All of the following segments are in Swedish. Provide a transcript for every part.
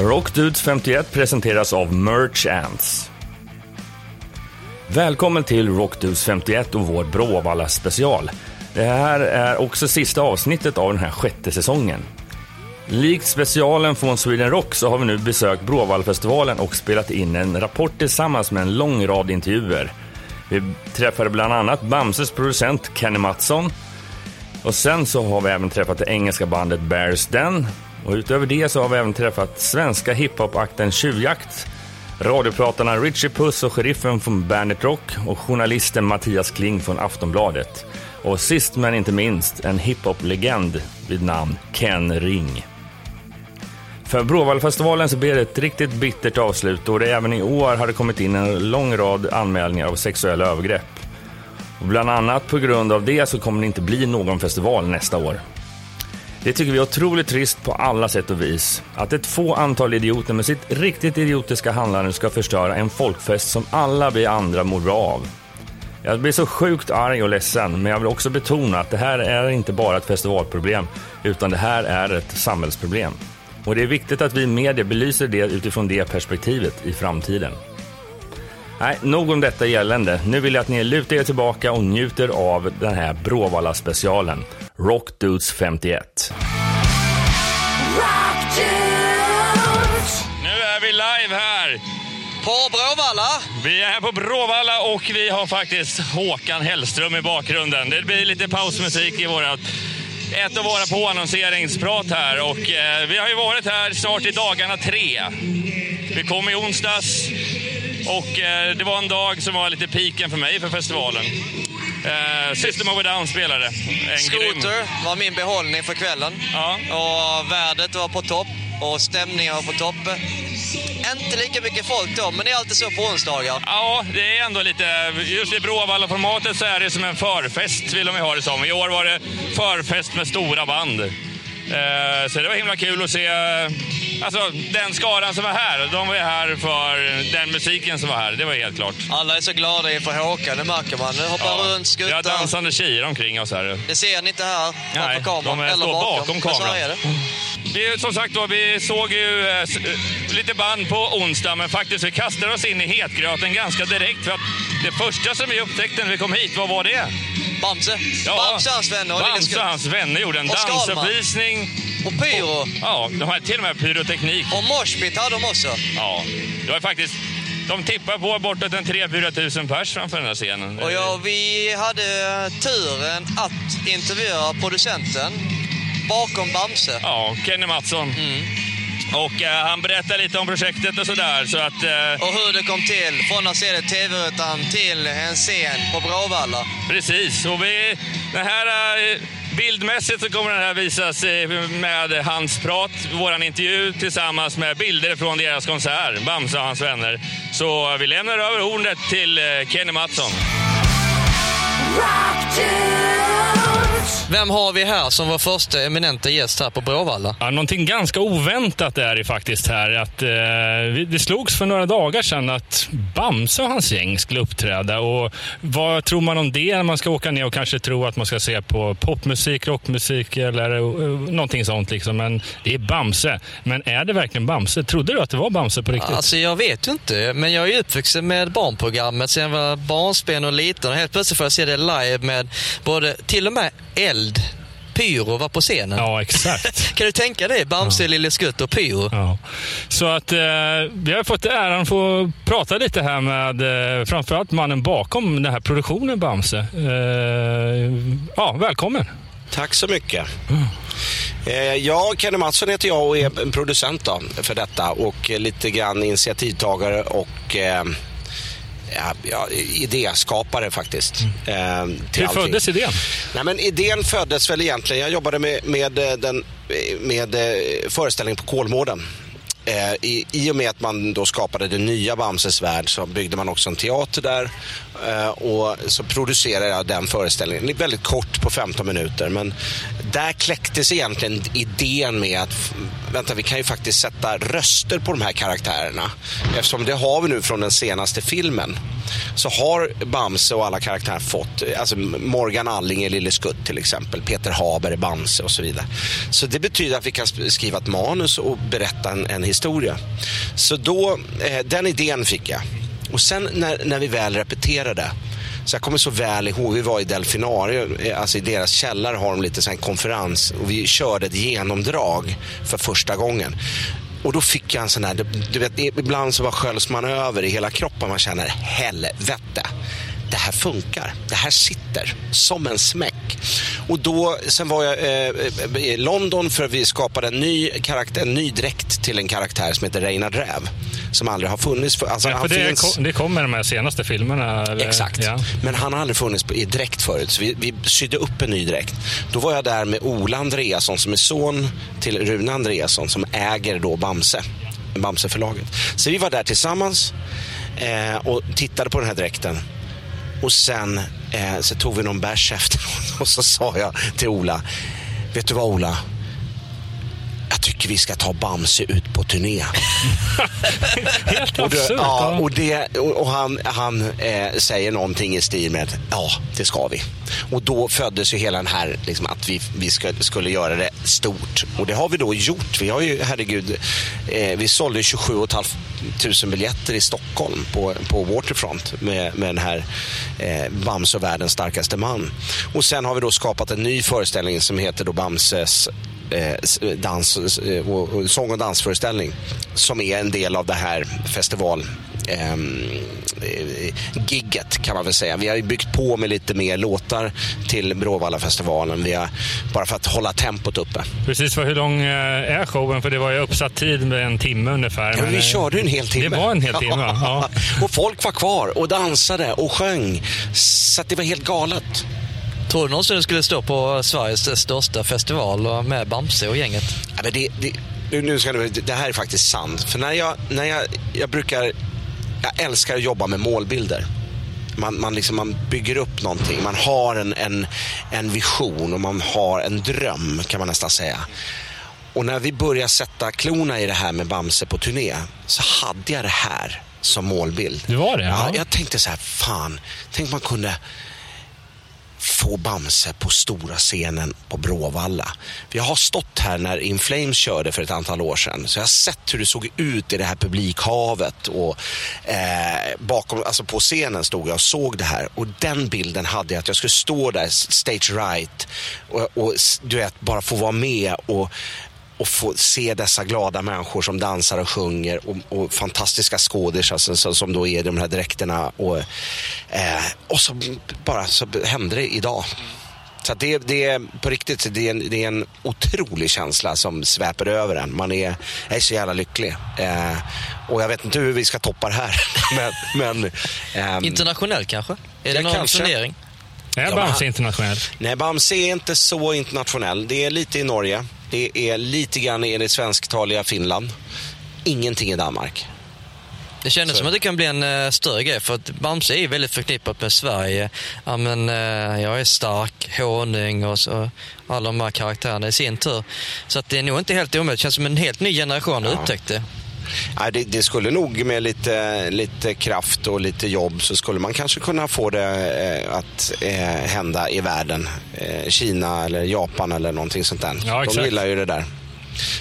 Rockdudes 51 presenteras av Merch Ants. Välkommen till Rockdudes 51 och vår Bråvalla special. Det här är också sista avsnittet av den här sjätte säsongen. Likt specialen från Sweden Rock så har vi nu besökt Bråvallafestivalen och spelat in en rapport tillsammans med en lång rad intervjuer. Vi träffade bland annat Bamses producent Kenny Mattsson. Och sen så har vi även träffat det engelska bandet Bears Den. Och utöver det så har vi även träffat svenska hiphop-akten Tjuvjakt, radiopratarna Richie Puss och sheriffen från Bandit Rock och journalisten Mattias Kling från Aftonbladet. Och sist men inte minst en hiphop-legend vid namn Ken Ring. För Bråvallafestivalen så blev det ett riktigt bittert avslut och det även i år har det kommit in en lång rad anmälningar av sexuella övergrepp. Och bland annat på grund av det så kommer det inte bli någon festival nästa år. Det tycker vi är otroligt trist på alla sätt och vis. Att ett få antal idioter med sitt riktigt idiotiska handlande ska förstöra en folkfest som alla vi andra mår bra av. Jag blir så sjukt arg och ledsen, men jag vill också betona att det här är inte bara ett festivalproblem, utan det här är ett samhällsproblem. Och det är viktigt att vi i media belyser det utifrån det perspektivet i framtiden. Nej, nog om detta gällande. Nu vill jag att ni lutar er tillbaka och njuter av den här Bråvalla-specialen. Rock Dudes 51. Nu är vi live här. På Bråvalla. Vi är här på Bråvalla och vi har faktiskt Håkan Hellström i bakgrunden. Det blir lite pausmusik i vårat ett av våra påannonseringsprat här och eh, vi har ju varit här snart i dagarna tre. Vi kom i onsdags och eh, det var en dag som var lite piken för mig för festivalen. Eh, System of a Down spelade. En grym- Scooter var min behållning för kvällen. Ja. Och vädret var på topp och stämningen var på topp. Inte lika mycket folk då, men det är alltid så på onsdagar. Ja, det är ändå lite... Just i Bråvalla-formatet så är det som en förfest, vill de ha det som. I år var det förfest med stora band. Eh, Så det var himla kul att se... Alltså, den skaran som var här, de var här för den musiken som var här. Det var helt klart. Alla är så glada inför Håkan, det märker man. Nu hoppar runt, vi har skuttar. dansande tjejer omkring oss här. Det ser ni inte här Nej, kameran. de är- eller står bakom så kameran. är det. Vi, som sagt då, vi såg ju eh, eh, lite band på onsdag, men faktiskt vi kastade oss in i hetgröten ganska direkt. För att det första som vi upptäckte när vi kom hit, vad var det? Bamse. Bamse och hans vänner. och Bamse och hans vänner gjorde en Och dansuppvisning. Och pyro. Ja, de har till och med pyroteknik. Och moshpit hade de också. Ja, det var faktiskt... De tippar på bortåt en 3-4 tusen pers framför den här scenen. Och ja, vi hade turen att intervjua producenten bakom Bamse. Ja, Kenny Mattsson. Mm. Och eh, han berättar lite om projektet och sådär. Så att, eh, Och hur det kom till. Från att se det i tv-rutan till en scen på Bråvalla. Precis. Och vi, den här, eh, bildmässigt så kommer den här visas eh, med hans prat, våran intervju tillsammans med bilder från deras konsert, Bamse och hans vänner. Så vi lämnar över ordet till eh, Kenny Mattsson. Vem har vi här som var första eminenta gäst här på Bråvalla? Ja, någonting ganska oväntat är det faktiskt här. Att, eh, det slogs för några dagar sedan att Bamse och hans gäng skulle uppträda. Och vad tror man om det när man ska åka ner och kanske tro att man ska se på popmusik, rockmusik eller uh, någonting sånt. Liksom. Men det är Bamse. Men är det verkligen Bamse? Trodde du att det var Bamse på riktigt? Alltså jag vet ju inte, men jag är uppvuxen med barnprogrammet sen jag var barnsben och liten och helt plötsligt får jag se det live med både, till och med eld, pyro var på scenen. Ja, exakt. Kan du tänka dig Bamse, Lille Skutt och pyro? Ja. Så att eh, vi har fått äran att få prata lite här med eh, framförallt mannen bakom den här produktionen Bamse. Eh, ja, välkommen. Tack så mycket. Eh, Ja, Kenny Mattsson heter jag och är en producent då för detta och lite grann initiativtagare och eh, ja, idéskapare faktiskt. eh, till Hur allting. föddes idén? Nej, men idén föddes väl egentligen, jag jobbade med, med, eh, den, eh, med eh, föreställning på Kolmården. Eh, i, I och med att man då skapade det nya Bamses värld så byggde man också en teater där eh, Eh, och så producerade jag den föreställningen. Är väldigt kort på 15 minuter men där kläcktes egentligen idén med att vänta, vi kan ju faktiskt sätta röster på de här karaktärerna. Eftersom det har vi nu från den senaste filmen så har Bamse och alla karaktärer fått, alltså Morgan Alling i Lille Skutt till exempel, Peter Haber i Bamse och så vidare. Så det betyder att vi kan skriva ett manus och berätta en, en historia. Så då, eh, den idén fick jag. Och sen när, när vi väl repeterade så jag kommer så väl ihåg, vi var i Delfinarium, eh, alltså i deras källare har de lite sån konferens och vi körde ett genomdrag för första gången. Och då fick jag en sån här, du vet, ibland så var sköljs man över i hela kroppen. Man känner helvete. Det här funkar. Det här sitter som en smäck. Och då, sen var jag eh, i London för att vi skapade en ny, karaktär, en ny dräkt till en karaktär som heter Reynard Räv. Som aldrig har funnits. För, alltså, ja, för det, finns... det kom med de här senaste filmerna? Eller? Exakt. Ja. Men han har aldrig funnits i dräkt förut. Så vi, vi sydde upp en ny dräkt. Då var jag där med Ola Andreasson som är son till Rune Andreasson som äger då Bamse. Bamseförlaget. Så vi var där tillsammans eh, och tittade på den här dräkten. Och sen eh, så tog vi någon bärs efter och så sa jag till Ola, vet du vad Ola? Jag tycker vi ska ta Bamse ut på turné. Helt och absurt. Ja, och, det, och, och han, han eh, säger någonting i stil med ja, det ska vi. Och då föddes ju hela den här, liksom, att vi, vi ska, skulle göra det stort. Och det har vi då gjort. Vi har ju, herregud, eh, vi sålde 27 500 biljetter i Stockholm på, på Waterfront med, med den här eh, Bamse och världens starkaste man. Och sen har vi då skapat en ny föreställning som heter då Bamses eh, dans, eh, och, sång och dansföreställning som är en del av det här festival ehm, eh, gigget kan man väl säga. Vi har byggt på med lite mer låtar till Bråvallafestivalen. Vi har, bara för att hålla tempot uppe. Precis, för hur lång eh, är showen? För det var ju uppsatt tid med en timme ungefär. Ja, men vi körde en hel timme. Det var en hel timme, ja. och folk var kvar och dansade och sjöng. Så det var helt galet. Tror du någonsin du skulle stå på Sveriges största festival med Bamse och gänget? Ja, men det, det, nu ska det, det här är faktiskt sant. För när jag, när jag, jag brukar, jag älskar att jobba med målbilder. Man, man, liksom, man bygger upp någonting, man har en, en, en vision och man har en dröm kan man nästan säga. Och när vi började sätta klorna i det här med Bamse på turné så hade jag det här som målbild. Det var det? Ja. ja jag tänkte så här, fan, tänk man kunde få Bamse på stora scenen på Bråvalla. Jag har stått här när In Flames körde för ett antal år sedan. Så jag har sett hur det såg ut i det här publikhavet. Och, eh, bakom, alltså på scenen stod jag och såg det här. Och den bilden hade jag att jag skulle stå där, stage right. Och, och du vet, bara få vara med och och få se dessa glada människor som dansar och sjunger och, och fantastiska skådisar alltså, som då är i de här dräkterna. Och, eh, och så bara så hände det idag. Så det, det är på riktigt, det är, en, det är en otrolig känsla som sväper över en. Man är, är så jävla lycklig. Eh, och jag vet inte hur vi ska toppa det här. men, men, ehm, Internationell kanske? Är det någon kanske. turnering? Är Bamse internationell? Nej, Bamse är inte så internationell. Det är lite i Norge. Det är lite grann i det svensktaliga Finland. Ingenting i Danmark. Det kändes så. som att det kan bli en uh, större grej för att Bamse är väldigt förknippat med Sverige. Ja, men, uh, jag är stark, honung och så, alla de här karaktärerna i sin tur. Så att det är nog inte helt omöjligt. Det känns som en helt ny generation ja. upptäckte Ja, det, det, skulle nog med lite, lite kraft och lite jobb så skulle man kanske kunna få det eh, att eh, hända i världen. Eh, Kina eller Japan eller någonting sånt där. Ja, De gillar ju det där.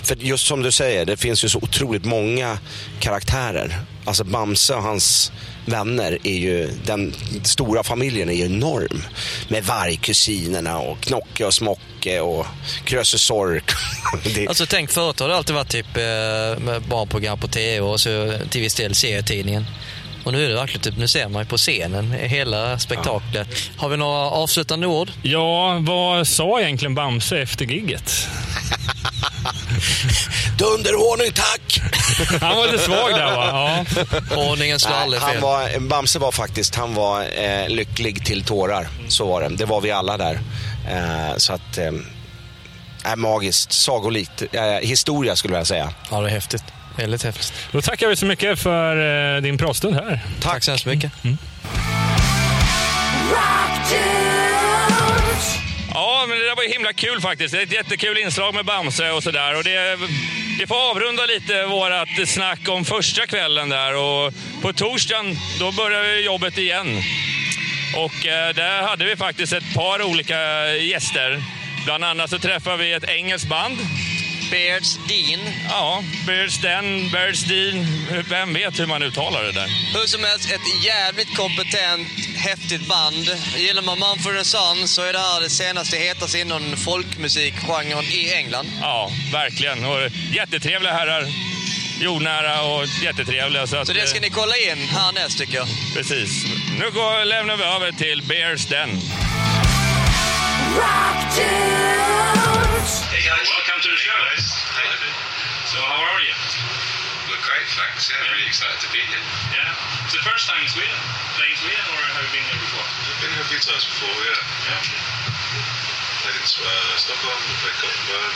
För just som du säger, det finns ju så otroligt många karaktärer. Alltså Bamse och hans vänner är ju, den stora familjen är ju enorm. Med vargkusinerna och Knocke och Smocke och Krösus Sork. det... Alltså tänk förut har det alltid varit typ eh, barnprogram på tv och så till viss del serietidningen. Och nu är det verkligen typ, nu ser man ju på scenen hela spektaklet. Ja. Har vi några avslutande ord? Ja, vad sa egentligen Bamse efter gigget? Dunderhonung tack! Han var lite svag där va? Ja. Ordningen slår aldrig fel. Var, Bamse var faktiskt, han var eh, lycklig till tårar. Så var det. Det var vi alla där. Eh, så att, eh, är magiskt, sagolikt, eh, historia skulle jag säga. Ja, det är häftigt. Väldigt häftigt. Då tackar vi så mycket för eh, din pratstund här. Tack, Tack så hemskt mycket. Mm. Ja, men det där var var himla kul faktiskt. Det är ett jättekul inslag med Bamse och sådär. Och det, det får avrunda lite vårt snack om första kvällen där. Och på torsdagen, då börjar jobbet igen. Och eh, där hade vi faktiskt ett par olika gäster. Bland annat så träffade vi ett engelskt band. Beards Dean. Ja, Beards Den, Beards Dean. Vem vet hur man uttalar det där? Hur som helst, ett jävligt kompetent, häftigt band. Gillar man Mumford Sons så är det här det senaste hetaste inom folkmusikgenren i England. Ja, verkligen. Och jättetrevliga herrar. Jordnära och jättetrevliga. Så, att, Så det ska ni kolla in härnäst tycker jag. Precis. Nu går, lämnar vi över till Bears Den. Hey guys. Welcome to the show. Hey. So how are you? We're great, thanks. Yeah, really excited to be here. Yeah. It's the first time in Sweden, playing Sweden, or have you been here before? I've been here a few times before, yeah. Yeah. Played in uh, Stockholm, we played Gothenburg,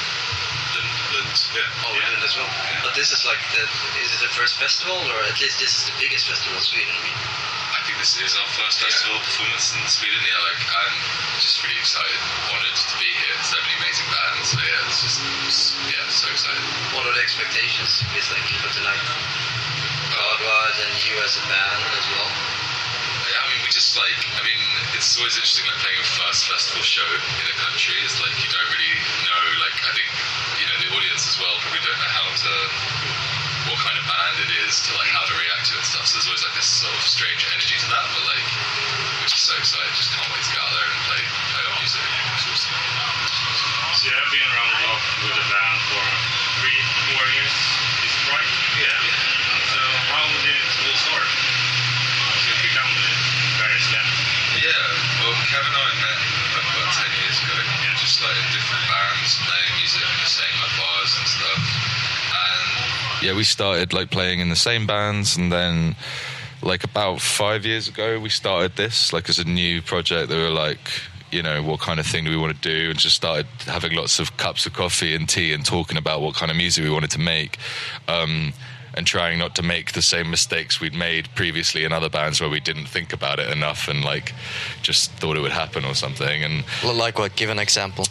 Yeah. Oh, Lund as well. But this is like the is it the first festival or at least this is the biggest festival in Sweden? I mean, I think this is our first festival performance in Sweden. Yeah, like I'm just really excited, honoured to be here. So many amazing bands. So yeah, it's just it's, yeah, so excited. what are the expectations? It's like for tonight. Uh, Godward and you as a band as well. Yeah, I mean, we just like, I mean, it's always interesting like playing a first festival show in a country. It's like you don't really know, like, I think, you know, audience as well probably don't know how to, what kind of band it is, to like how to react to it and stuff. So there's always like this sort of strange energy to that, but like, we're just so excited, just can't wait to get out there and play, play our music. It's awesome. So you have been around the block with the band for three, four years, is it right? Yeah. So how did it all start? To become the Bears Den? Yeah, well, Kevin and I met like, about 10 years ago. Just like in different bands, playing music and just saying like bars and stuff. And yeah, we started like playing in the same bands, and then like about five years ago, we started this like as a new project. They were like, you know, what kind of thing do we want to do, and just started having lots of cups of coffee and tea and talking about what kind of music we wanted to make. Um, and trying not to make the same mistakes we'd made previously in other bands where we didn't think about it enough and like just thought it would happen or something and Like what? Give an example.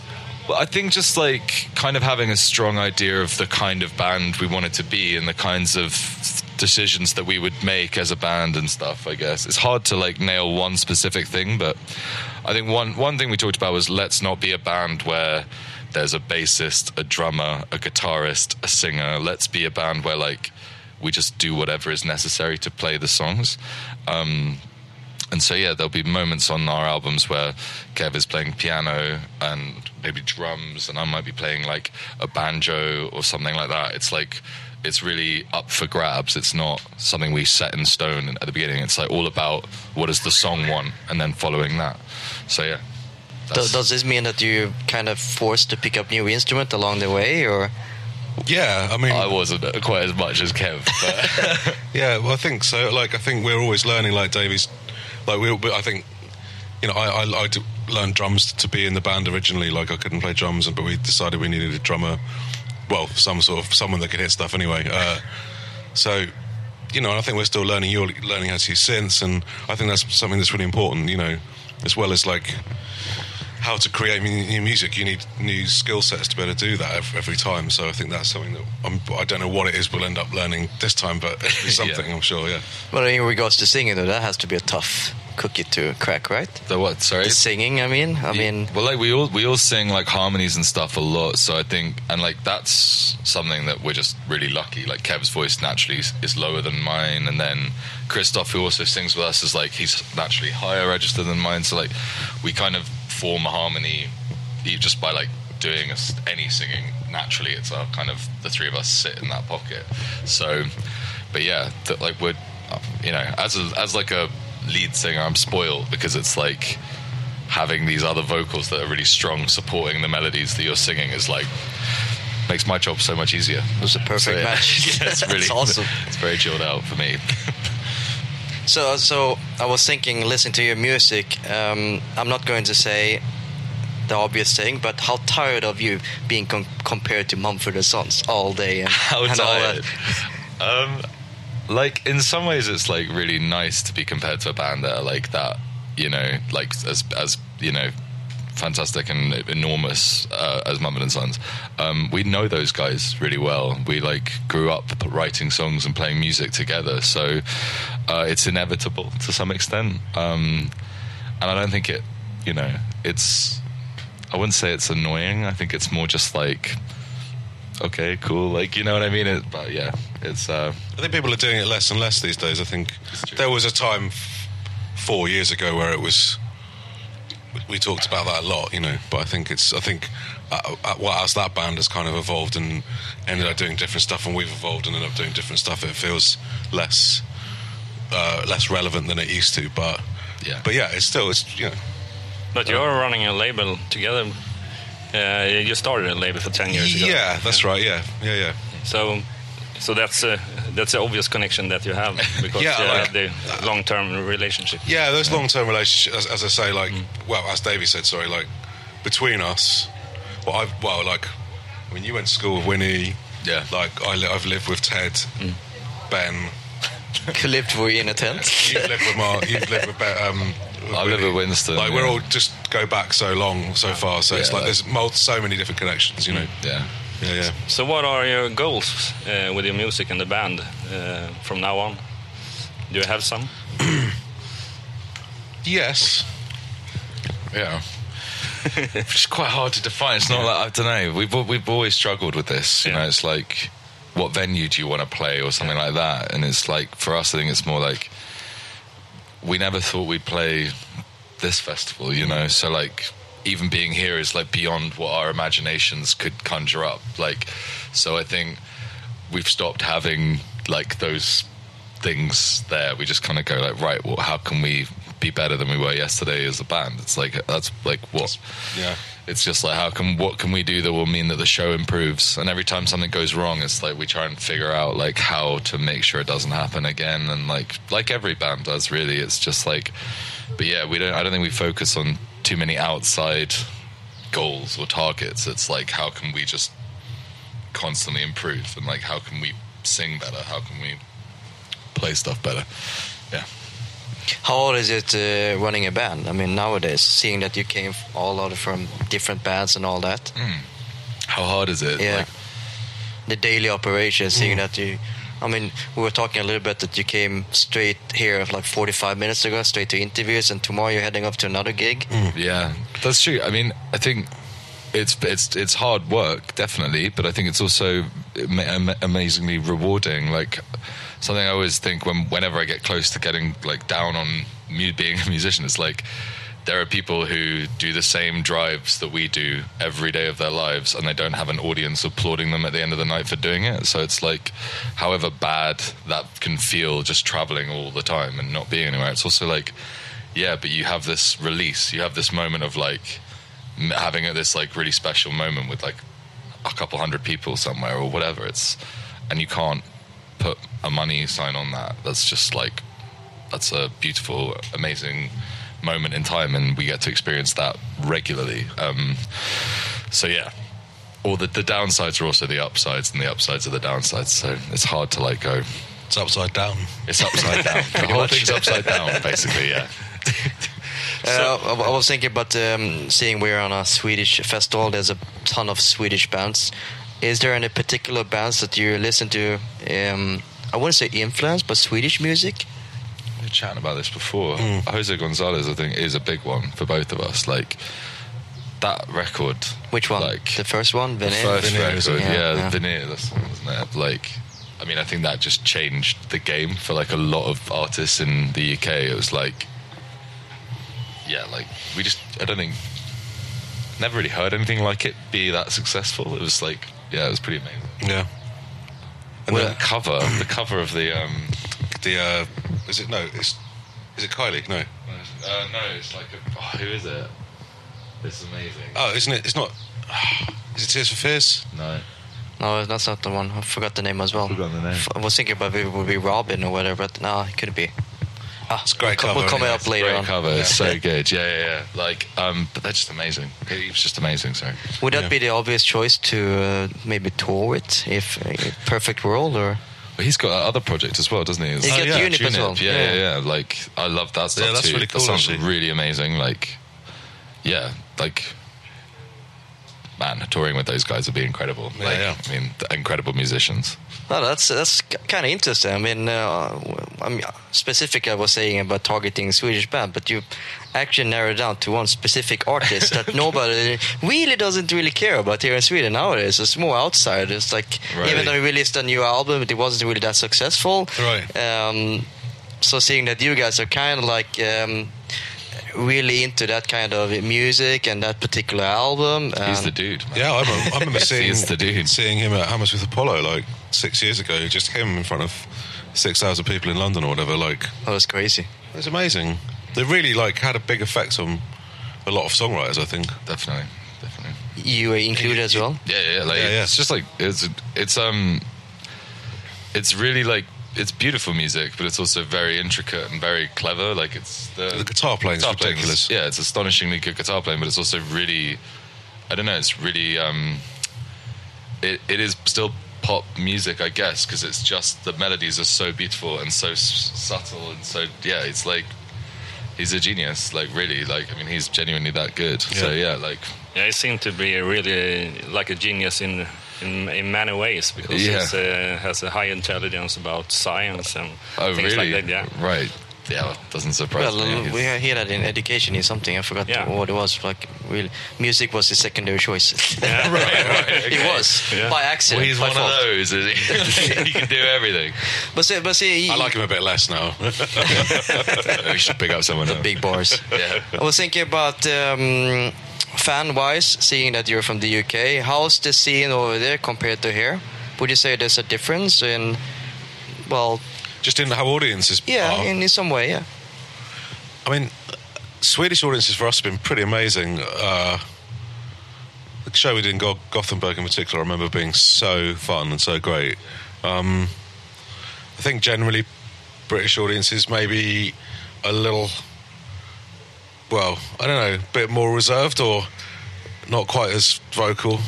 I think just like kind of having a strong idea of the kind of band we wanted to be and the kinds of decisions that we would make as a band and stuff. I guess it's hard to like nail one specific thing, but I think one one thing we talked about was let's not be a band where there's a bassist, a drummer, a guitarist, a singer. Let's be a band where like we just do whatever is necessary to play the songs. Um, and so yeah, there'll be moments on our albums where Kev is playing piano and maybe drums, and I might be playing like a banjo or something like that. It's like it's really up for grabs. It's not something we set in stone at the beginning. It's like all about what does the song want, and then following that. So yeah. Does, does this mean that you kind of forced to pick up new instrument along the way, or Yeah, I mean, I wasn't quite as much as Kev, but yeah, well, I think so. Like, I think we're always learning. Like Davies, like we, we I think, you know, I, I, I learned drums to be in the band originally. Like, I couldn't play drums, but we decided we needed a drummer. Well, some sort of someone that could hit stuff anyway. Uh, so, you know, I think we're still learning. You're learning how to use synths, and I think that's something that's really important. You know, as well as like how to create new music, you need new skill sets to be able to do that every time. So I think that's something that I'm, I don't know what it is we'll end up learning this time, but it'll be something I'm sure. Yeah. well, in regards to singing, though, that has to be a tough cookie to crack, right? the what? Sorry. The singing, I mean, I mean, well, like we all we all sing like harmonies and stuff a lot. So I think, and like that's something that we're just really lucky. Like Kev's voice naturally is, is lower than mine, and then Christoph, who also sings with us, is like he's naturally higher register than mine. So like we kind of form a harmony just by like doing any singing naturally. It's our kind of the three of us sit in that pocket. So, but yeah, that like we're you know as a, as like a lead singer, I'm spoiled because it's like having these other vocals that are really strong supporting the melodies that you're singing is like makes my job so much easier. it was a perfect yeah. match. yeah, it's really That's awesome. It's very chilled out for me. So, so I was thinking, listening to your music, um, I'm not going to say the obvious thing, but how tired of you being com- compared to Mumford and Sons all day and, How and tired? Um, like in some ways, it's like really nice to be compared to a band that are like that. You know, like as as you know, fantastic and enormous uh, as Mumford and Sons. Um, we know those guys really well. We like grew up writing songs and playing music together, so uh, it's inevitable to some extent. Um, and I don't think it, you know, it's. I wouldn't say it's annoying. I think it's more just like, okay, cool, like you know what I mean. It, but yeah, it's. Uh, I think people are doing it less and less these days. I think there was a time f- four years ago where it was. We- We talked about that a lot, you know. But I think it's. I think, uh, uh, well, as that band has kind of evolved and ended up doing different stuff, and we've evolved and ended up doing different stuff, it feels less, uh, less relevant than it used to. But Yeah. but yeah, it's still it's you know. But you're running a label together. Uh, you started a label for 10 years ago. Yeah, that's right. Yeah, yeah, yeah. So, so that's a that's an obvious connection that you have because Yeah, you like- have the long-term relationship. Yeah, those long-term relationships, as, as I say, like, well, as Davey said, sorry, like, between us, well, I've, well, like, I mean, you went to school with Winnie, Yeah. like, I li- I've lived with Ted, Ben, Lived we in a tent? you've lived with Mark, you've lived with, Ben, um, I live with Winston, Like, we're all just go back so long, so far, so it's Yeah. like there's mul- so many different connections, you know. yeah. Yeah, yeah. So, what are your goals uh, with your music and the band uh, from now on? Do you have some? Yes. Yeah. it's quite hard to define. It's not like I don't know. We've we've always struggled with this. You Yeah. know, it's like what venue do you want to play or something like that. And it's like for us, I think it's more like we never thought we'd play this festival. You know, so like even being here is like beyond what our imaginations could conjure up. Like, so I think we've stopped having like those things there. We just kind of go like, right, well, how can we be better than we were yesterday as a band? It's like that's like what. Yeah. It's just like how can what can we do that will mean that the show improves? And every time something goes wrong, it's like we try and figure out like how to make sure it doesn't happen again. And like like every band does, really. It's just like, but yeah, we don't. I don't think we focus on too many outside goals or targets. It's like how can we just constantly improve and like how can we sing better? How can we play stuff better? Yeah. How hard is it uh, running a band? I mean, nowadays, seeing that you came all out from different bands and all that. How hard is it? Yeah. Like, the daily operation, seeing that you. I mean, we were talking a little bit that you came straight here like 45 minutes ago, straight to interviews, and tomorrow you're heading off to another gig. Mm. Yeah, that's true. I mean, I think it's it's it's hard work, definitely, but I think it's also ama- ama- amazingly rewarding. Like something I always think when whenever I get close to getting like down on mu- being a musician, it's like there are people who do the same drives that we do every day of their lives, and they don't have an audience applauding them at the end of the night for doing it. So it's like, however bad that can feel, just traveling all the time and not being anywhere. It's also like, yeah, but you have this release, you have this moment of like having this like really special moment with like a couple hundred people somewhere or whatever. It's and you can't put a money sign on that. That's just like that's a beautiful, amazing moment in time, and we get to experience that regularly. Um, so yeah, all the the downsides are also the upsides, and the upsides are the downsides. So it's hard to like go. It's upside down. It's upside down. the whole thing's upside down, basically. Yeah. Uh, I, I was thinking about um, seeing we're on a Swedish festival. There's a ton of Swedish bands. Is there any particular bands that you listen to? Um, I wouldn't say influence, but Swedish music. We were chatting about this before. Jose Gonzalez, I think, is a big one for both of us. Like that record. Which one? Like the first one, the Veneer? first Veneer, record, yeah, Yeah, yeah. Veneer, that's one, wasn't it? Like, I mean, I think that just changed the game for like a lot of artists in the UK. It was like, yeah, like we just, I don't think, never really heard anything like it be that successful. It was like, yeah, it was pretty amazing. Yeah. And Well, then the cover, the cover of the, um, the uh, is it no? It's is it Kylie? No. uh, no, it's like, a, oh, who is it? It's amazing. Oh, isn't it? It's not. Is it Tears for Fears? No. No, that's not the one. I forgot the name as well. Forgot the name. F- I was thinking about it would be Robin or whatever, but no, it couldn't be. Ah, It's a great we'll, cover, We'll come anyway. up later Great on. cover. It's so good. Yeah, yeah, yeah. Like, um, but they're just amazing. It's just amazing. Sorry. Would that Yeah. be the obvious choice to uh, maybe tour it if uh, Perfect World or? But he's got other project as well, doesn't he? He oh, got yeah, Unip as well. Yeah, yeah, yeah, Like, I love that stuff Yeah, that's too. really cool, That sounds actually. really amazing. Like, yeah, like man, touring with those guys would be incredible. Yeah, like, yeah. I mean, incredible musicians. No, that's that's kind of interesting. I mean, uh, I mean, specific I was saying about targeting Swedish band, but you actually narrowed down to one specific artist that nobody really doesn't really care about here in Sweden nowadays. It's more outside. It's like Right. even though we released a new album, it wasn't really that successful. Right. Um, so seeing that you guys are kind of like. Um, really into that kind of music and that particular album He's the dude. Man. Yeah, I remember, I remember seeing He's the dude. seeing him at Hammersmith Apollo like six years ago. Just him in front of six thousand people in London or whatever. Like that was crazy it was amazing. They really like had a big effect on a lot of songwriters. I think. Definitely, definitely. you were included as well Yeah, yeah, like Yeah, yeah. it's just like it's it's um it's really like it's beautiful music, but it's also very intricate and very clever. Like it's the, The guitar playing's guitar playing is- ridiculous. yeah, it's astonishingly good guitar playing, but it's also really I don't know. It's really um it it is still pop music, I guess, because it's just the melodies are so beautiful and so s- subtle and so yeah. It's like he's a genius. Like really, like I mean, he's genuinely that good. So Yeah. yeah, like Yeah, he seemed to be a really like a genius in in, in many ways because Yeah. he uh, has a high intelligence about science and Oh, things really? like that. Yeah. Right. Yeah, well, doesn't surprise Well, me. uh, we hear that in education is something. I forgot Yeah. what it was. Like, really, music was his secondary choice. Yeah. right, right. it was Yeah. by Well, accident. he's by one fault. of those. Is he? he can do everything. But see, but see, I like him a bit less now. we should pick up someone else. big bars. Yeah. I was thinking about um, fan-wise, seeing that you're from the UK. How's the scene over there compared to here? Would you say there's a difference in, well, Just in how audiences yeah, in, in some way, yeah. I mean, Swedish audiences for us have been pretty amazing. Uh, the show we did in Go- Gothenburg in particular, I remember being so fun and so great. Um, I think generally British audiences maybe a little, well, I don't know, a bit more reserved or not quite as vocal.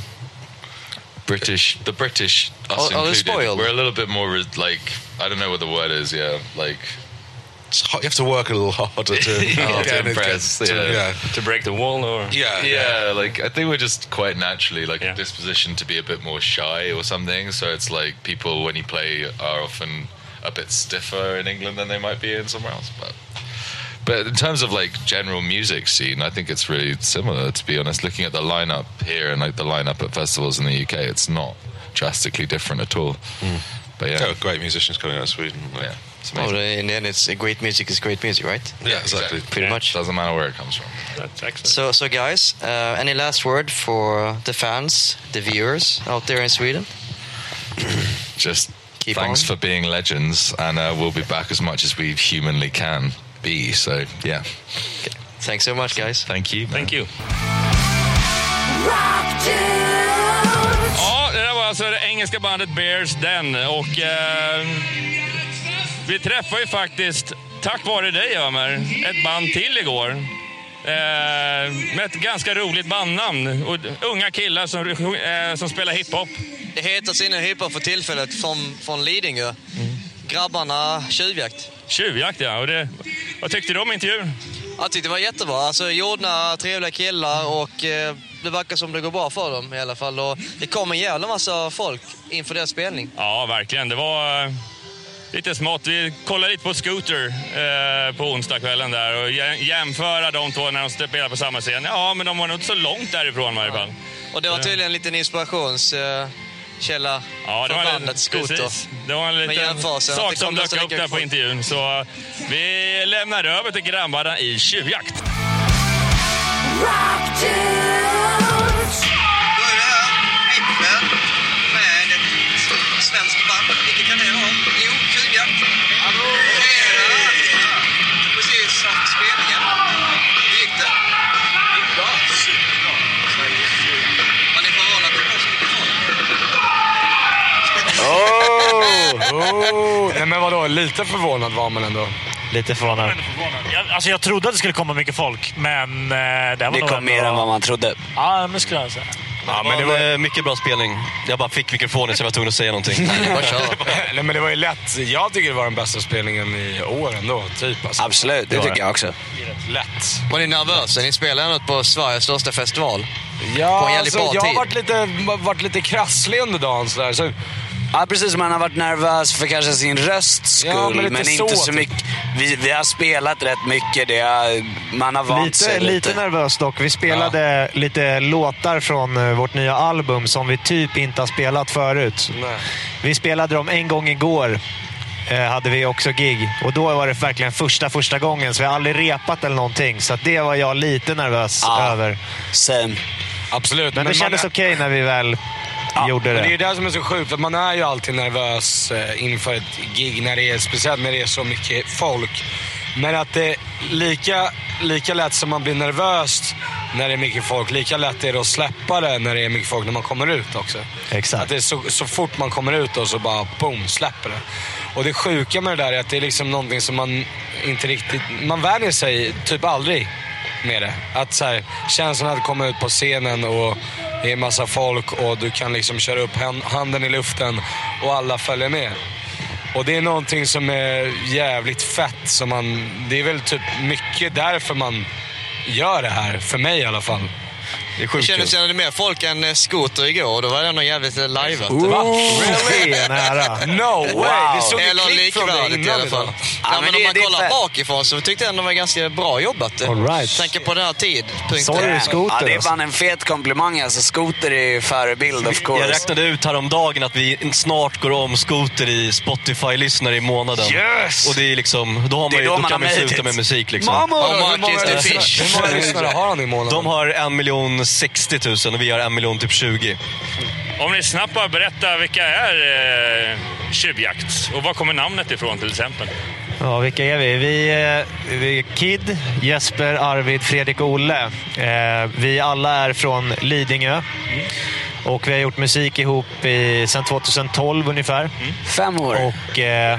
British, the British, us Oh, oh, they're included, spoiled. we're a little bit more like I don't know what the word is. Yeah, like It's hard, you have to work a little harder to, Yeah, to get it- impress, to- yeah. yeah. To break the wall, or Yeah, yeah, like I think we're just quite naturally like Yeah. dispositioned to be a bit more shy or something. So it's like people when you play are often a bit stiffer in England than they might be in somewhere else. But but in terms of like general music scene, I think it's really similar. To be honest, looking at the lineup here and like the lineup at festivals in the UK, it's not drastically different at all. But yeah, Yeah, great musicians coming out of Sweden. Like, yeah, it's Well, amazing. in the end, it's great music is great music, right? yeah, exactly. Pretty Yeah. much. Doesn't matter where it comes from. that's excellent. So, so guys, uh, any last word for the fans, the viewers out there in Sweden? Just Keep thanks on. for being legends, and uh, we'll be back as much as we humanly can be. So yeah, Thanks so much, guys. thank you. man. Thank you. Ja, det där var alltså det engelska bandet Bears Den. Och eh, vi träffade ju faktiskt, tack vare dig Ömer, ett band till igår. Eh, med ett ganska roligt bandnamn. Och unga killar som, eh, som spelar hiphop. Det heter Sinne Hiphop för tillfället från, från Lidingö. Grabbarna Tjuvjakt. Tjuvjakt ja. Och det, vad tyckte du om intervjun? Jag tyckte det var jättebra. Alltså, jordna, trevliga killar och eh, det verkar som det går bra för dem i alla fall. Och det kom en jävla massa folk inför deras spelning. Ja, verkligen. Det var eh, lite smått. Vi kollade lite på Scooter eh, på onsdagskvällen där och jä- jämföra de två när de spelar på samma scen. Ja, men de var nog inte så långt därifrån i varje fall. Och det var tydligen en liten inspirationskälla eh, källa Ja, det för var bandet en, Scooter. precis. Det var en liten sak som dök upp där på intervjun. Så vi lämnar över till grabbarna i Tjuvjakt. Då Oh, nej men vadå, lite förvånad var man ändå. Lite förvånad. Jag, alltså jag trodde att det skulle komma mycket folk, men... eh, det var Det kom ändå- mer än vad man trodde. Ja, men skulle jag säga. Ja, men det var eh, mycket bra spelning. Jag bara fick mikrofonen så jag var tvungen att säga någonting. Nej, men det var ju lätt. Jag tycker det var den bästa spelningen i år ändå. Typ, alltså. Absolut, det, var tycker jag också. Lätt. Var ni nervösa? Ni spelade ändå på Sveriges största festival. Ja, på en alltså, bra jag har varit lite, varit lite krasslig under dagen. Sådär. Så, Ja, precis. Man har varit nervös för kanske sin rösts skull, Ja, men men, inte så, typ. mycket. Vi, vi har spelat rätt mycket. Det har, man har vant Lite, sig lite lite. nervös dock. Vi spelade lite låtar från eh, vårt nya album som vi typ inte har spelat förut. nej. Vi spelade dem en gång igår. Eh, hade vi också gig. Och då var det verkligen första, första gången. Så vi har aldrig repat eller någonting. Så det var jag lite nervös Ja. över. Same. Absolut. Men, det man kändes är- okej när vi väl gjorde Men det. det är det som är så sjukt, för man är ju alltid nervös eh, inför ett gig, när det är, speciellt när det är så mycket folk. Men att det lika, lika lätt som man blir nervös när det är mycket folk, lika lätt är det att släppa det när det är mycket folk när man kommer ut också. Exakt. Att det är så, så fort man kommer ut och så bara boom, släpper det. Och det sjuka med det där är att det är liksom någonting som man inte riktigt, man vänjer sig typ aldrig med det. Att så här, känslan att komma ut på scenen och det är massa folk och du kan liksom köra upp handen i luften och alla följer med. Och det är någonting som är jävligt fett. Som man, det är väl typ mycket därför man gör det här. För mig i alla fall. Det är Det kändes som det mer folk än eh, Skoter igår och då var det ändå jävligt eh, lajvat. Va? Det är nära. No way! Såg ju Eller det likvärdigt i alla fall. Ja, men men det- om man det kollar fett. bakifrån så tyckte jag ändå det var ganska bra jobbat. All right. Tänker på den här tidpunkten. Sorry, Skoter. Ja, det är fan en fet komplimang alltså. Skoter är ju förebild of course. Jag räknade ut häromdagen att vi snart går om skoter i Spotify-lyssnare i månaden. Yes! Och det är liksom, då, har Det är man, ju, då då, man kan man sluta med musik. Liksom. Mamma! The fish? Hur många lyssnare har han i månaden? De har en miljon 60 000 och vi har en miljon typ 20. Om ni snabbt bara berättar, vilka är eh, Tjuvjakt? Och var kommer namnet ifrån till exempel? Ja, vilka är vi? Vi, eh, vi är Kid, Jesper, Arvid, Fredrik och Olle. Eh, vi alla är från Lidingö. Och vi har gjort musik ihop i, sedan 2012 ungefär. Fem år. Och eh,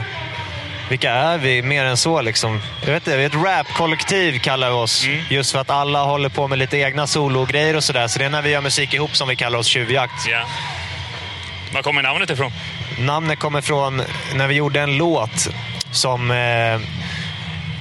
vilka är vi mer än så? Liksom? Jag vet inte, vi är ett rapkollektiv kallar vi oss. Just för att alla håller på med lite egna sologrejer och sådär. Så det är när vi gör musik ihop som vi kallar oss Tjuvjakt. Ja. Var kommer namnet ifrån? Namnet kommer från när vi gjorde en låt som... Eh,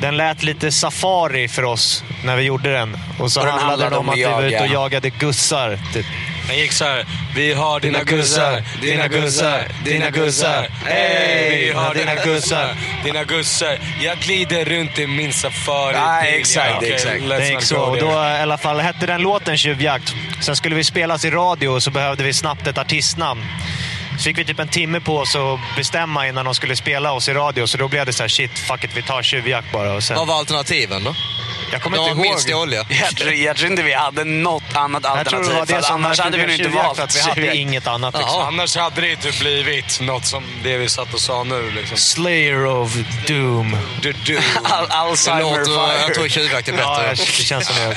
den lät lite safari för oss när vi gjorde den. Och så Och den handlade den om att vi var ute och jaga. jagade gussar. Typ. Den gick så här. Vi har dina gussar, dina gussar, dina gussar. Hej! Vi har dina gussar, dina gussar. Jag glider runt i min safari. Nej, exakt, Okej, exakt. Det gick så. Och då i alla fall hette den låten Tjuvjakt. Sen skulle vi spelas i radio och så behövde vi snabbt ett artistnamn. Så fick vi typ en timme på oss att bestämma innan de skulle spela oss i radio. Så då blev det så här, shit, fuck it, vi tar Tjuvjakt bara. Och sen, Vad var alternativen då? Jag kommer inte ihåg. minst dåliga. Jag tror, jag tror inte vi hade något annat Jag tror alternativ. det var det som annars hade vi nog inte valt att vi hade inget annat. Liksom. Annars hade det typ blivit något som det vi satt och sa nu. Liksom. Slayer of Doom. Du, du. Al Alzheimer Låter, jag fire. tror tjuvjakt är Ja, bättre. det känns som det.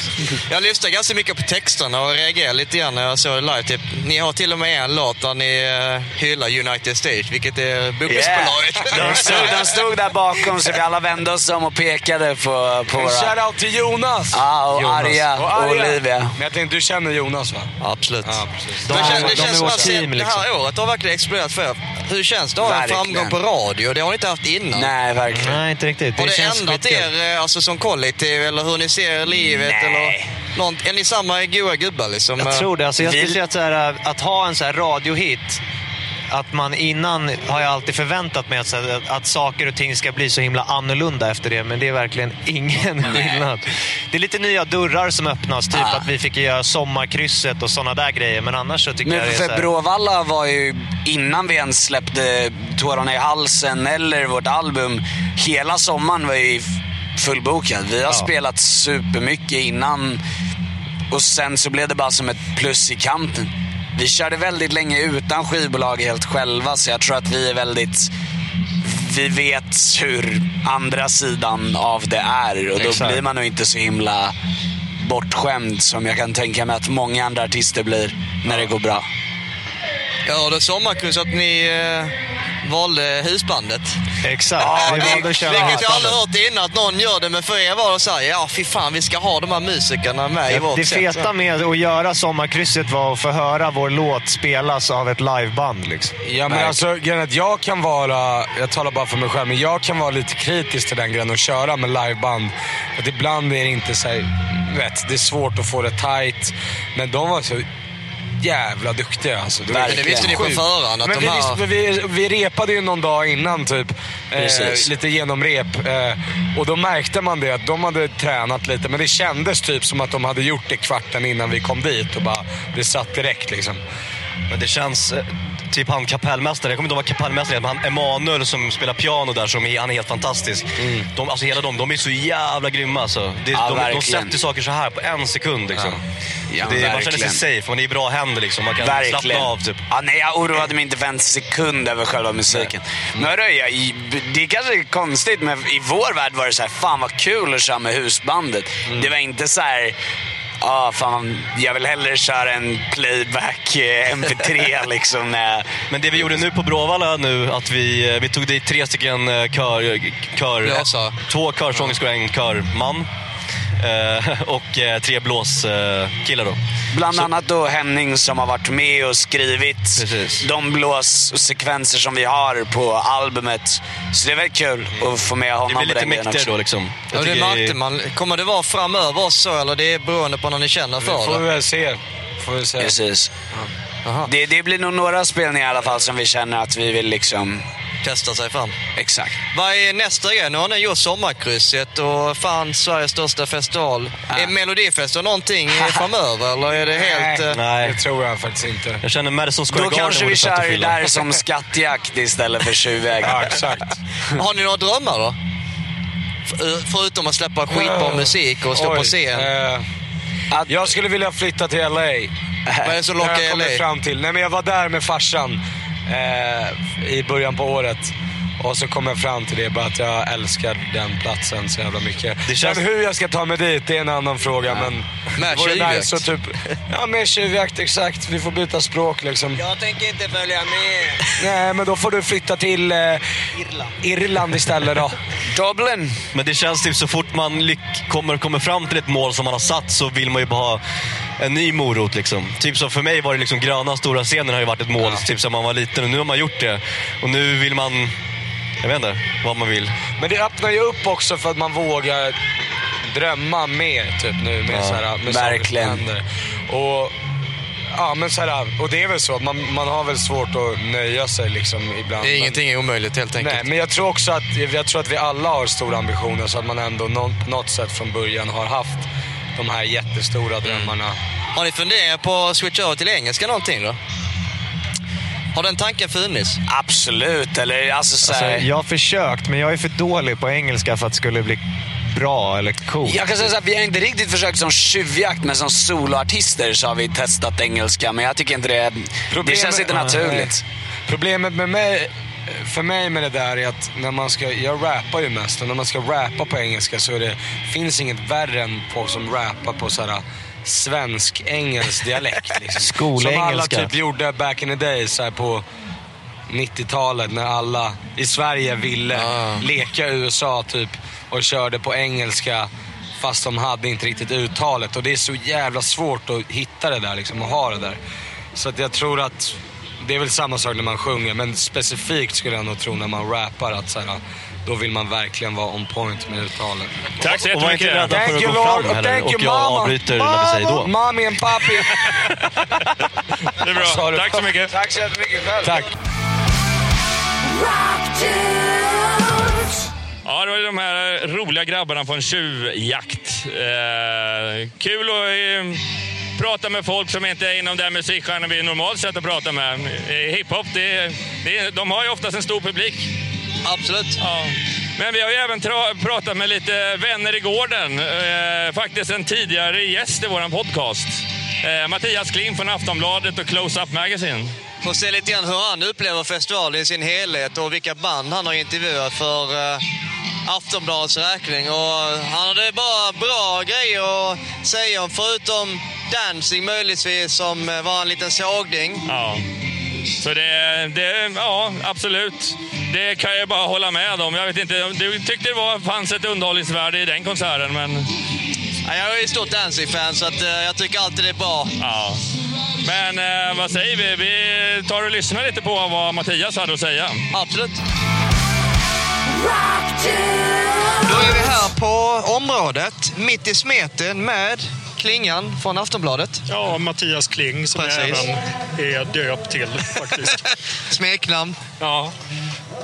Jag lyssnade ganska mycket på texterna och reagerade lite grann när jag såg det live. Typ, ni har till och med en låt där ni uh, hyllar United Stage, vilket är bubbelsbolaget. De, stod, de stod där bakom så vi alla vände oss om och pekade på, på våra... shoutout till Jonas! Ja, och Jonas. Arja och Olivia. Men jag tänkte, du känner Jonas va? Absolut. Ja, precis. Men det känns, det de är känns som vårt att team, det liksom. här året har verkligen exploderat för er. Hur känns det att ha en framgång på radio? Det har ni inte haft innan. Nej, verkligen. Nej, inte riktigt. Har Det det ändrat er eh, alltså, som kollektiv eller hur ni ser livet? Nej. Eller något, är ni samma goa gubbar liksom? Jag tror det. Alltså jag skulle säga att, så här, att ha en så här radiohit, att man innan har jag alltid förväntat mig att, så här, att saker och ting ska bli så himla annorlunda efter det, men det är verkligen ingen skillnad. Det är lite nya dörrar som öppnas, typ Ah. att vi fick göra sommarkrysset och sådana där grejer, men annars så tycker jag Men det är så för här, Bråvalla var ju, innan vi ens släppte Tårarna i halsen eller vårt album, hela sommaren var ju fullbokad. Vi har spelat supermycket innan och sen så blev det bara som ett plus i kanten. Vi körde väldigt länge utan skivbolag helt själva, så jag tror att vi är väldigt... Vi vet hur andra sidan av det är och då Exakt. blir man nog inte så himla bortskämd som jag kan tänka mig att många andra artister blir när det går bra. Ja, det sommarkryss att ni... Eh, valde husbandet. Exakt. Ja, vi valde att köra vilket jag aldrig hört innan att någon gör det, men för er var det så här, ja fy fan vi ska ha de här musikerna med i vårt Det feta med att göra Sommarkrysset var att få höra vår låt spelas av ett liveband. Liksom. Ja, men alltså, grejen att jag kan vara, jag talar bara för mig själv, men jag kan vara lite kritisk till den grejen att köra med liveband. Att ibland är det inte så här, vet, det är svårt att få det tight. Men de var så jävla duktiga alltså. Verkligen. Det visste ni på förhand att men de vi, här- vi, vi repade ju någon dag innan typ. Precis. Eh, lite genomrep. Eh, och då märkte man det att de hade tränat lite. Men det kändes typ som att de hade gjort det kvarten innan vi kom dit. Och bara, det satt direkt liksom. Men det känns... Typ han kapellmästaren, jag kommer inte ihåg vad kapellmästaren heter, men han Emanuel som spelar piano där, som är, han är helt fantastisk. De, alltså hela de, de är så jävla grymma alltså. Det, Ja, de, de sätter saker så här på en sekund liksom. Ja, det, man känner sig safe, man är i bra händer liksom. Man kan Verkligen. slappna av typ. Ja, nej, jag oroade mig inte för en sekund över själva musiken. Men hörru, jag, det är kanske är konstigt, men i vår värld var det så här, fan vad kul att köra med husbandet. Mm. Det var inte så här, ah, fan, jag vill hellre köra en playback eh, MP3 liksom. Med, Men det vi gjorde nu på Bråvalla nu, att vi, vi tog dit tre stycken eh, kör... kör två körsångerskor och en körman. Eh, och eh, tre blåskillar då. Bland annat då Henning som har varit med och skrivit de blåssekvenser som vi har på albumet. Så det är väldigt kul att få med honom Det blir lite på den mäktigare då liksom. Ja, det märkte man. Kommer det vara framöver så, eller det är beroende på när ni känner för Det får vi väl se. Får vi se. Precis. Det, det blir nog några spelningar i alla fall som vi känner att vi vill liksom... Testa sig fram. Exakt. Vad är nästa grej? Nu har ni gjort Sommarkrysset och fan Sveriges största festival. Är Melodifestivalen någonting framöver eller är det helt... eh, Nej. Det tror jag faktiskt inte. Jag känner Madison Square Då Garden kanske vi kör där som skattjakt istället för tjuvjakt. Ja, exakt. Har ni några drömmar då? För, förutom att släppa skitbra musik och stå Oj, på scen. eh, jag skulle vilja flytta till LA. Vad är det som lockar jag LA? fram till. Nej, men jag var där med farsan eh, i början på året. Och så kom jag fram till det, bara att jag älskar den platsen så jävla mycket. Det känns- Men hur jag ska ta mig dit, det är en annan fråga. Men Med tjuvjakt. nice typ, Ja, med tjuvjakt, exakt. Vi får byta språk liksom. Jag tänker inte följa med. Nej, men då får du flytta till eh, Irland. Irland istället då. Dublin. Men det känns typ så fort man lyck- kommer, kommer fram till ett mål som man har satt så vill man ju bara ha en ny morot. Liksom. Typ som för mig var det liksom gröna stora scenen har ju varit ett mål typ som man var liten och nu har man gjort det. Och nu vill man, jag vet inte vad man vill. Men det öppnar ju upp också för att man vågar drömma mer typ nu med Ja, så här, med verkligen. saker som händer. Och, ja, men så här, och det är väl så, man, man har väl svårt att nöja sig liksom ibland. Det är men, ingenting är omöjligt helt enkelt. Nej, men jag tror också att, jag tror att vi alla har stora ambitioner så att man ändå på något sätt från början har haft de här jättestora drömmarna. Har ni funderat på att switcha över till engelska någonting då? Har den tanken funnits? Absolut, eller alltså så Alltså, här, jag har försökt, men jag är för dålig på engelska för att det skulle bli bra eller coolt. Jag kan säga här, vi har inte riktigt försökt som tjuvjakt, men som soloartister så har vi testat engelska. Men jag tycker inte det... det känns inte naturligt. Problemet med mig, för mig med det där är att när man ska, jag rappar ju mest och när man ska rappa på engelska så är det, finns inget värre än folk som rappar på sådär svensk-engelsk dialekt. Liksom. Som alla Skolengelska. typ gjorde back in the days här på 90-talet när alla i Sverige ville leka USA typ och körde på engelska fast de hade inte riktigt uttalet. Och det är så jävla svårt att hitta det där liksom och ha det där. Så att jag tror att det är väl samma sak när man sjunger men specifikt skulle jag nog tro när man rappar att så här, då vill man verkligen vara on point med uttalet. Tack så Och var inte jättemycket. rädda för att gå fram heller och jag avbryter när vi säger då. Mommy and papi. Det är bra. Tack så mycket. Tack så jättemycket själv. Tack. Ja, det var ju de här roliga grabbarna en tjuvjakt. Eh, kul att eh, prata med folk som inte är inom den musikgenren vi normalt sett att prata med. Eh, hiphop, det, det, de har ju oftast en stor publik. Absolut. Ja. Men vi har ju även pratat med lite vänner i gården. Eh, faktiskt en tidigare gäst i vår podcast. Eh, Mattias Klim från Aftonbladet och Close Up Magazine. Får se lite grann hur han upplever festivalen i sin helhet och vilka band han har intervjuat för eh, Aftonbladets räkning. Och han hade bara bra grejer att säga om, förutom Dancing möjligtvis, som eh, var en liten sågning. Ja. Så det, det, ja, absolut. Det kan jag bara hålla med om. Jag vet inte, du tyckte det var, fanns ett underhållningsvärde i den konserten, men... Ja, jag är ju stort Danzig-fan, så att, eh, jag tycker alltid det är bra. Ja. Men eh, vad säger vi? Vi tar och lyssnar lite på vad Mattias hade att säga. Absolut. Då är vi här på området, mitt i smeten med Klingan från Aftonbladet. Ja, Mattias Kling som jag Precis. även är döpt till faktiskt. Smeknamn. Ja.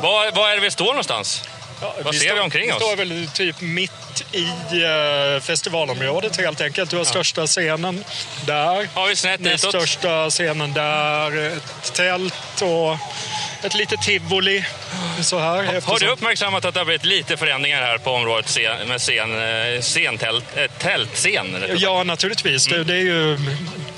Var, var är det vi står någonstans? Vad ser står, vi omkring oss? Vi står väl typ mitt i eh, festivalområdet helt enkelt. Du har största scenen där. Har vi snett Näst största scenen där. Ett tält och ett litet tivoli. Så här. Har du eftersom- uppmärksammat att det har blivit lite förändringar här på området scen- med scen, scentält, eh, tältscen? rättare sagt? Ja, naturligtvis. Det, det är ju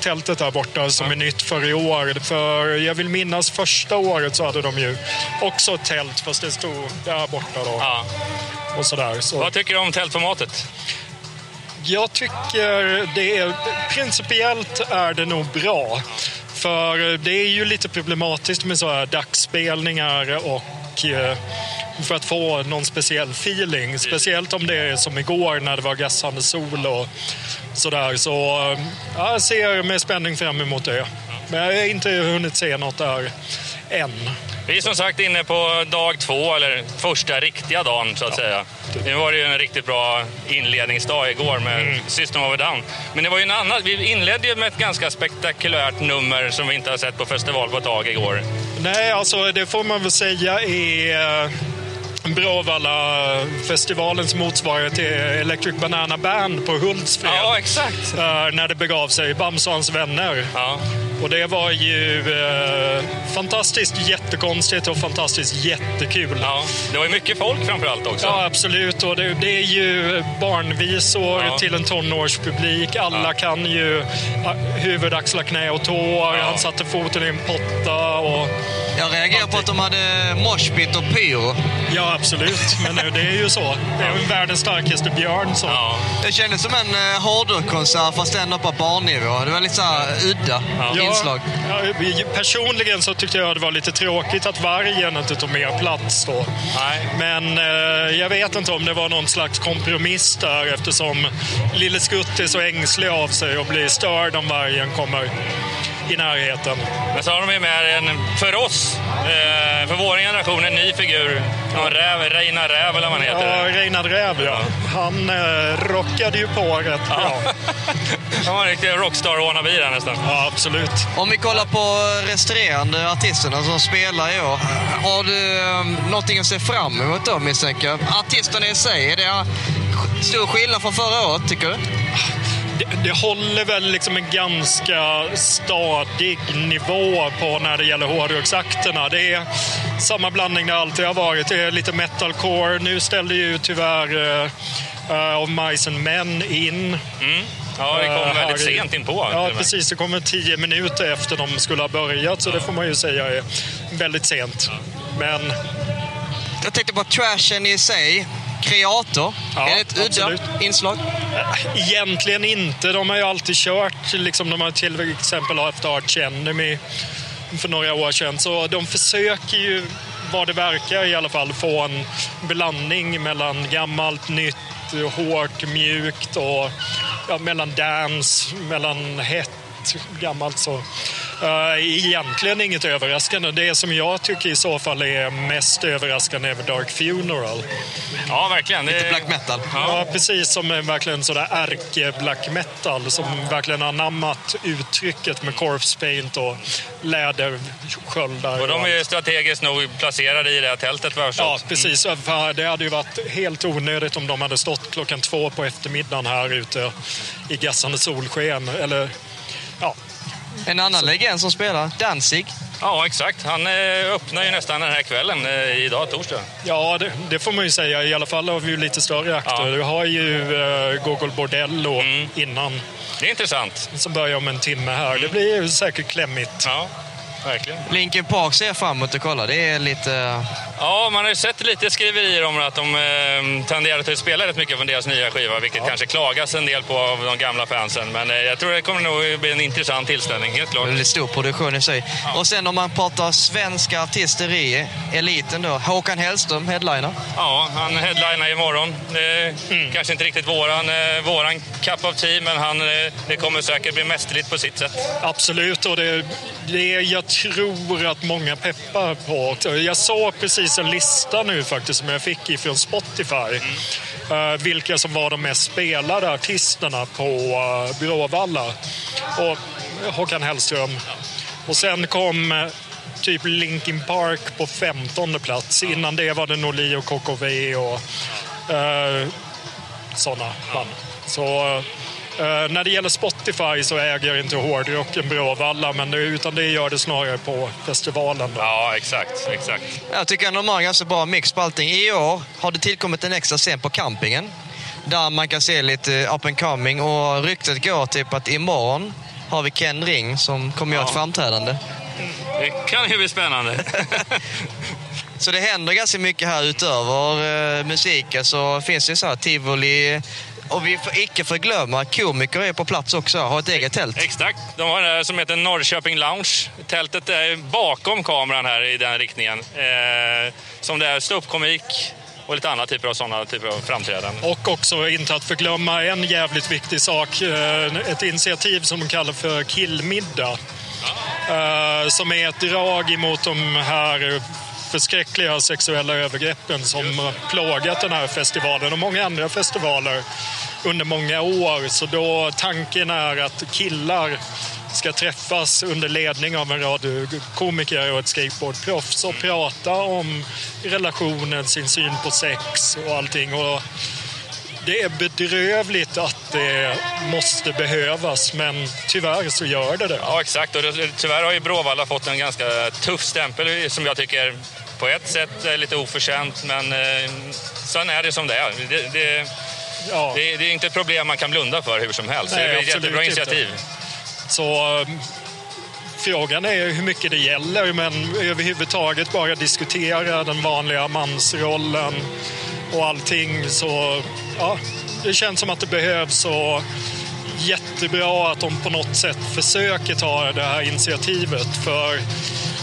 tältet där borta som är nytt för i år. För jag vill minnas första året så hade de ju också tält fast det stod där borta då. Och sådär. Så. Vad tycker du om tältformatet? Jag tycker det är, principiellt är det nog bra. För det är ju lite problematiskt med så här dagsspelningar och eh, för att få någon speciell feeling. Speciellt om det är som igår när det var gassande sol och sådär. Så eh, ja, jag ser med spänning fram emot det. Men jag har inte hunnit se något där än. Vi är som sagt inne på dag två, eller första riktiga dagen så att säga. Nu var det ju en riktigt bra inledningsdag igår med Mm. System of a Down. Men det var ju en annan, vi inledde ju med ett ganska spektakulärt nummer som vi inte har sett på festival på ett tag igår. Nej, alltså det får man väl säga är eh, Bråvalla-festivalens motsvarighet till Electric Banana Band på Hultsfred. Ja, exakt. Eh, när det begav sig, hans vänner. Och det var ju eh, fantastiskt jättekonstigt och fantastiskt jättekul. Ja, det var ju mycket folk framförallt också. Ja, absolut. Och det, det är ju barnvisor Ja. till en tonårspublik. Alla kan ju huvud, axlar, knä och tår. Han satte foten i en potta. Och Jag reagerar på att de hade moshpit och pyro. Ja, absolut. Men nu, det är ju så. Det är ju världens starkaste björn. Så. Det kändes som en eh, hårdrockkonsert fast ändå på barnnivå. Det var lite så här udda inslag. Ja, personligen så tyckte jag det var lite tråkigt att vargen inte tog mer plats då. Men eh, jag vet inte om det var någon slags kompromiss där eftersom Lille Skutt är så ängslig av sig och blir störd om vargen kommer i närheten. Men så har de ju med en, för oss, eh, för vår generation, en ny figur. Någon räv, Reina Räv eller vad han heter. Ja, Reinhard Räv ja. Han eh, rockade ju på rätt bra. Han var en riktig rockstar wannabe där nästan. Ja, absolut. Om vi kollar på resterande artisterna som spelar i år. Har du um, någonting att se fram emot då misstänker jag? Artisterna i sig, är det stor skillnad från förra året tycker du? Det, det håller väl liksom en ganska stadig nivå på när det gäller hårdrocksakterna. Det är samma blandning det alltid har varit. Det är lite metalcore. Nu ställde ju tyvärr uh, uh, Of Mice and Men in. Ja, det kom Eh, väldigt i- sent in på. till och Ja, precis. Det kommer tio minuter efter de skulle ha börjat, så det får man ju säga är väldigt sent. Men Jag tänkte på trashen i sig. Kreator. Ja, är det ett udda inslag? Egentligen inte. De har ju alltid kört, liksom, de har till exempel haft Arch Enemy för några år sedan. Så de försöker ju, vad det verkar i alla fall, få en blandning mellan gammalt, nytt, hårt, mjukt och ja, mellan dance, mellan hett, gammalt. Så. Uh, egentligen inget överraskande. Det som jag tycker i så fall är mest överraskande är Dark Funeral. Ja, verkligen. Det... Lite black metal. Ja, precis. Som verkligen sådär ärke-black metal som verkligen har anammat uttrycket med corpse paint och lädersköldar. Och de är ju strategiskt nog placerade i det här tältet vad jag Ja, precis. För Det hade ju varit helt onödigt om de hade stått klockan två på eftermiddagen här ute i gassande solsken. Eller, ja. En annan legend som spelar, Danzig. Ja, exakt. Han eh, öppnar ju nästan den här kvällen eh, idag, torsdag. Ja, det, det får man ju säga. I alla fall har vi ju lite större akter. Du har ju uh, Gogol Bordello innan. Det är intressant. Som börjar om en timme här. Det blir ju säkert klämmigt. Ja. verkligen. Linkin Park ser jag fram emot att kolla. Det är lite... Ja, man har ju sett lite skriverier om att de eh, tenderar att spela rätt mycket från deras nya skiva, vilket kanske klagas en del på av de gamla fansen. Men eh, jag tror det kommer nog bli en intressant tillställning, helt klart. Väldigt stor produktion i sig. Och sen om man pratar svenska artister i eliten då. Håkan Hellström, headliner. Ja, han headlinar imorgon. Det mm. kanske inte riktigt våran, eh, våran cup of tea, men han, eh, det kommer säkert bli mästerligt på sitt sätt. Absolut, och det, det jag tror att många peppar på. Jag såg precis en lista nu faktiskt som jag fick ifrån Spotify. Mm. Uh, vilka som var de mest spelade artisterna på uh, Bråvalla. Och Håkan Hellström. Och sen kom uh, typ Linkin Park på 15 plats. Innan det var det Norli och KKV och uh, sådana band. Så när det gäller Spotify så äger inte hårdrocken Bråvalla, men det, utan det gör det snarare på festivalen. Då. Ja, exakt. exakt. Jag tycker ändå de har en ganska bra mix på allting. I år har det tillkommit en extra scen på campingen där man kan se lite up and coming och ryktet går typ att imorgon har vi Ken Ring som kommer ja. göra ett framträdande. Det kan ju bli spännande. Så det händer ganska mycket här utöver uh, musiken. Så finns det så här tivoli, och vi får icke förglömma komiker är på plats också, har ett eget tält. Exakt. De har det som heter Norrköping Lounge. Tältet är bakom kameran här i den riktningen. Eh, som det är ståuppkomik och lite andra typer av sådana typer av framträdanden. Och också inte att förglömma en jävligt viktig sak. Eh, ett initiativ som de kallar för Killmiddag. Ja. Som är ett drag emot de här förskräckliga sexuella övergreppen som plågat den här festivalen och många andra festivaler under många år. Så då tanken är att killar ska träffas under ledning av en rad komiker och ett skateboardproffs och prata om relationen, sin syn på sex och allting. Och det är bedrövligt att det måste behövas, men tyvärr så gör det det. Ja, exakt. Och tyvärr har ju Bråvalla fått en ganska tuff stämpel som jag tycker på ett sätt lite oförtjänt, men eh, sen är det som det är. Det, det, ja. det, det är inte ett problem man kan blunda för hur som helst. Nej, det är ett jättebra initiativ. Inte. Så um, frågan är hur mycket det gäller, men överhuvudtaget bara diskutera den vanliga mansrollen och allting. Så ja, det känns som att det behövs och jättebra att de på något sätt försöker ta det här initiativet. För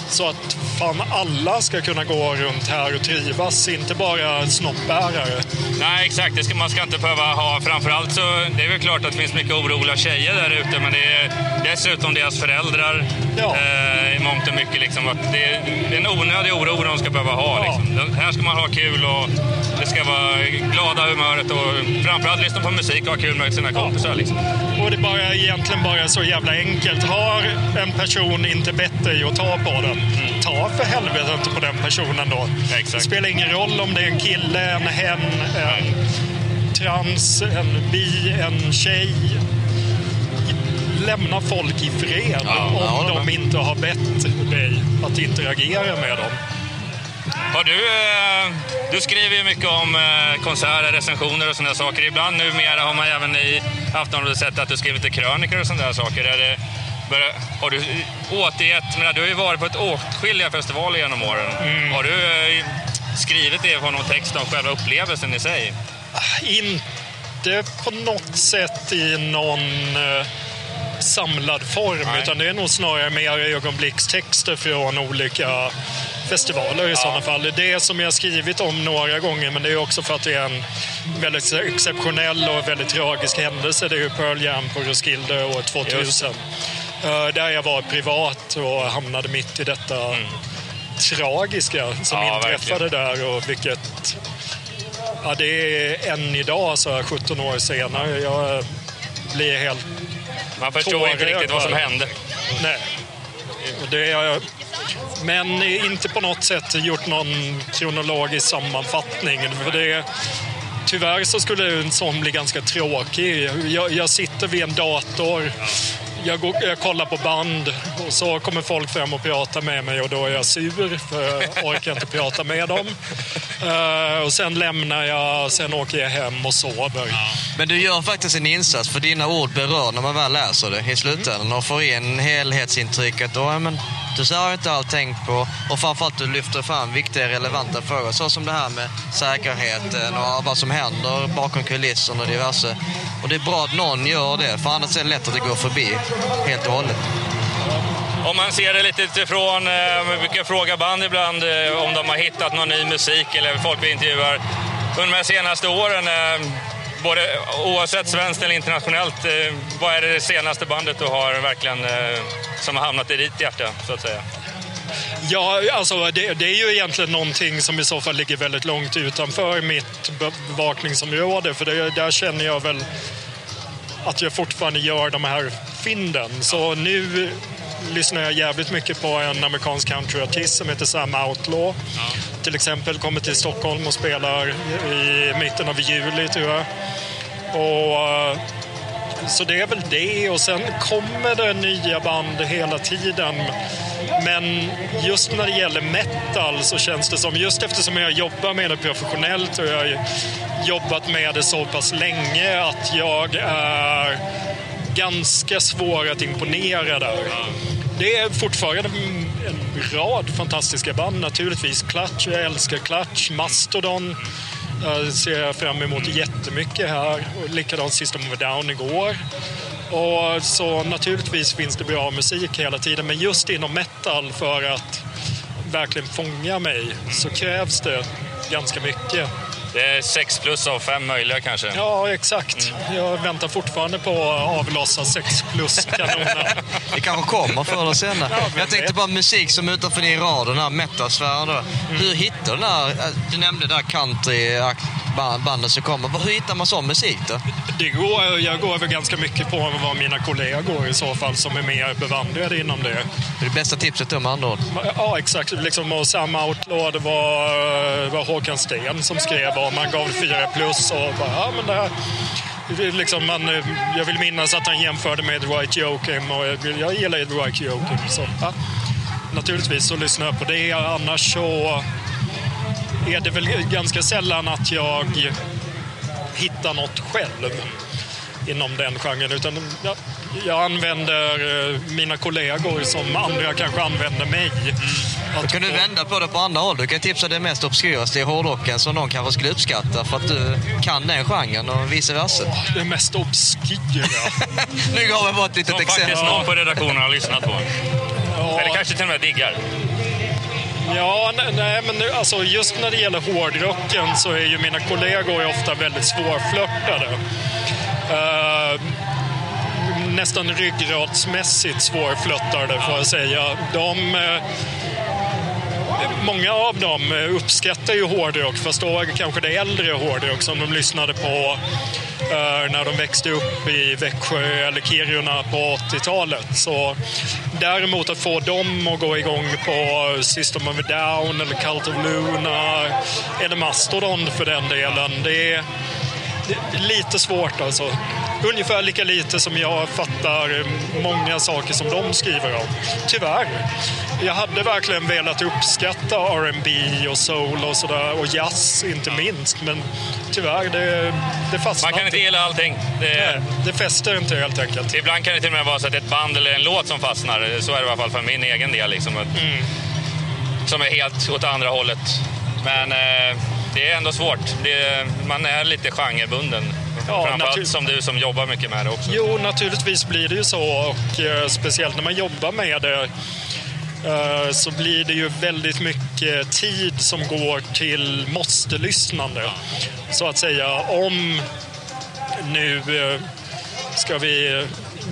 så att fan alla ska kunna gå runt här och trivas, inte bara snoppbärare. Nej, exakt. Det ska, man ska inte behöva ha... Framförallt så det är väl klart att det finns mycket oroliga tjejer där ute, men det är dessutom deras föräldrar ja. eh, i mångt och mycket. Liksom, att det, är, en onödig oro de ska behöva ha. Ja. Liksom. Här ska man ha kul och det ska vara glada humöret och framförallt lyssna på musik och ha kul med sina kompisar. Liksom. Och det är bara, egentligen bara så jävla enkelt. Har en person inte bett dig att ta på den. Ta för helvete inte på den personen då. Exakt. Det spelar ingen roll om det är en kille, en hen, en trans, en bi, en tjej. Lämna folk i fred ja, om de inte har bett dig att interagera med dem. Har du, eh, du skriver ju mycket om eh, konserter, recensioner och sådana saker. Ibland numera har man även i Aftonbladet sett att du skriver lite krönikor och sådana saker. Är det, har du återgett, men du har ju varit på ett åtskilliga festivaler genom åren. Mm. Har du eh, skrivit det på någon text om själva upplevelsen i sig? Inte på något sätt i någon samlad form, Nej. utan det är nog snarare mer ögonblickstexter från olika festivaler i ja. sådana fall. Det är som jag skrivit om några gånger, men det är också för att det är en väldigt exceptionell och väldigt tragisk händelse. Det är ju Pearl Jam på Roskilde år 2000. Uh, där jag var privat och hamnade mitt i detta mm. tragiska som ja, inträffade verkligen. där och vilket... Ja, det är än idag, så här 17 år senare. Jag blir helt Man förstår inte riktigt vad som hände. Nej. Det är, men inte på något sätt gjort någon kronologisk sammanfattning. För det, tyvärr så skulle en sån bli ganska tråkig. Jag, jag sitter vid en dator, jag, går, jag, kollar på band och så kommer folk fram och pratar med mig och då är jag sur för jag orkar inte prata med dem. Uh, och sen lämnar jag, sen åker jag hem och sover. Men du gör faktiskt en insats för dina ord berör när man väl läser det i slutändan och får in helhetsintrycket. Och, men, status har jag inte alls tänkt på. Och framförallt du lyfter fram viktiga relevanta frågor. Så som det här med säkerheten och vad som händer bakom kulisserna och diverse. Och det är bra att någon gör det, för annars är det lätt att det går förbi helt och hållet. Om man ser det lite utifrån, eh, vi brukar fråga band ibland eh, om de har hittat någon ny musik eller folk vi intervjuar. Under de senaste åren, eh, både, oavsett svenskt eller internationellt, eh, vad är det senaste bandet du har verkligen eh, som har hamnat i ditt hjärta, så att säga? Ja, alltså det, det är ju egentligen någonting som i så fall ligger väldigt långt utanför mitt bevakningsområde. För det, där känner jag väl att jag fortfarande gör de här fynden. Så nu lyssnar jag jävligt mycket på en amerikansk countryartist som heter Sam Outlaw. Till exempel kommer till Stockholm och spelar i mitten av juli, tror jag. Och, eh, så det är väl det. Och sen kommer det nya band hela tiden. Men just när det gäller metal så känns det som, just eftersom jag jobbar med det professionellt och jag har jobbat med det så pass länge att jag är ganska svår att imponera där. Det är fortfarande rad fantastiska band naturligtvis. Clutch, jag älskar Clutch. Mastodon eh, ser jag fram emot jättemycket här. Och likadant System of a Down igår. Och så naturligtvis finns det bra musik hela tiden, men just inom metal för att verkligen fånga mig så krävs det ganska mycket. Det är sex plus av fem möjliga kanske? Ja, exakt. Jag väntar fortfarande på att avlossa sex plus-kanoner. det kanske kommer förr eller senare. jag tänkte bara musik som utanför din rad, den här metasfären då. Hur hittar du den här, du nämnde där country banden som kommer. Hur hittar man sån musik då? Det går, jag går över ganska mycket på vad mina kollegor i så fall som är mer bevandrade inom det. Det är det bästa tipset då med andra ord? Ja, exakt. Liksom, och Sam Outlaw, det var, var Håkan Sten som skrev om. Han gav fyra plus och bara, ja men det här Liksom man, jag vill minnas att han jämförde med Dwight Joachim och jag gillar Dwight Joachim. Så, ja. Naturligtvis så lyssnar jag på det. Annars så är det väl ganska sällan att jag hittar något själv inom den genren. Utan jag, jag använder eh, mina kollegor som andra kanske använder mig. Då kan du vända på det på andra håll. Du kan tipsa det mest obskuraste i hårdrocken som någon kanske skulle uppskatta för att du kan den genren och vice versa. Det mest obskyra? nu gav jag bara ett litet som exempel. faktiskt någon på redaktionen har lyssnat på. Ja. Eller kanske till och med diggar. Ja, nej, men nu, alltså just när det gäller hårdrocken så är ju mina kollegor ofta väldigt svårflörtade. Uh, nästan ryggradsmässigt svårflörtade får jag säga. De, uh, många av dem eh, uppskattar ju hårdrock, fast då kanske det äldre hårdrock som de lyssnade på Eh, när de växte upp i Växjö eller Kiruna på 80-talet. Så däremot att få dem att gå igång på System of a Down eller Cult of Luna eller Mastodon för den delen, det är, lite svårt alltså. Ungefär lika lite som jag fattar många saker som de skriver om. Tyvärr. Jag hade verkligen velat uppskatta R&B och soul och sådär och jazz inte minst. Men tyvärr, det, det fastnar Man kan inte gilla allting. Det, Nej, det fäster inte helt enkelt. Ibland kan det till och med vara så att ett band eller en låt som fastnar. Så är det i alla fall för min egen del. Liksom, mm. Som är helt åt andra hållet. Men eh, det är ändå svårt. Det, man är lite genrebunden. Ja, Framförallt som du som jobbar mycket med det också. Jo, naturligtvis blir det ju så. Och eh, speciellt när man jobbar med det eh, så blir det ju väldigt mycket tid som går till måste-lyssnande. Så att säga, om nu eh, ska vi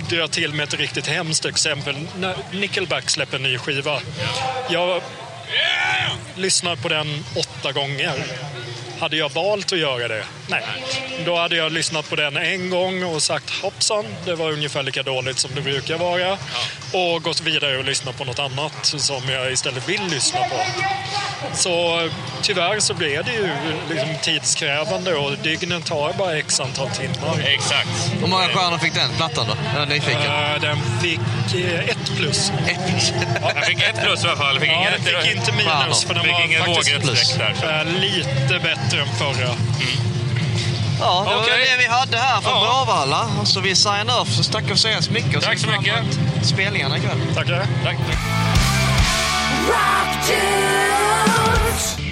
dra till med ett riktigt hemskt exempel. När Nickelback släpper en ny skiva. Jag lyssnar på den åtta gånger. Hade jag valt att göra det? Nej. Då hade jag lyssnat på den en gång och sagt hoppsan, det var ungefär lika dåligt som det brukar vara. Ja. Och gått vidare och lyssnat på något annat som jag istället vill lyssna på. Så tyvärr så blev det ju liksom tidskrävande och dygnen tar bara x antal timmar. Exakt. Hur många stjärnor fick den plattan då? Jag är nyfiken. Uh, den fick uh, ett plus. Ett plus? den fick ett plus i alla fall. Fick ja, den fick inte minus för den var ingen faktiskt där. Uh, lite bättre än förra. Mm. Ja, det var Okej. det vi hade här för Ja. Bråvalla. Så vi signar off. Så tackar så hemskt mycket. Och Tack så mycket. Spelningarna ikväll. Tackar. Tack.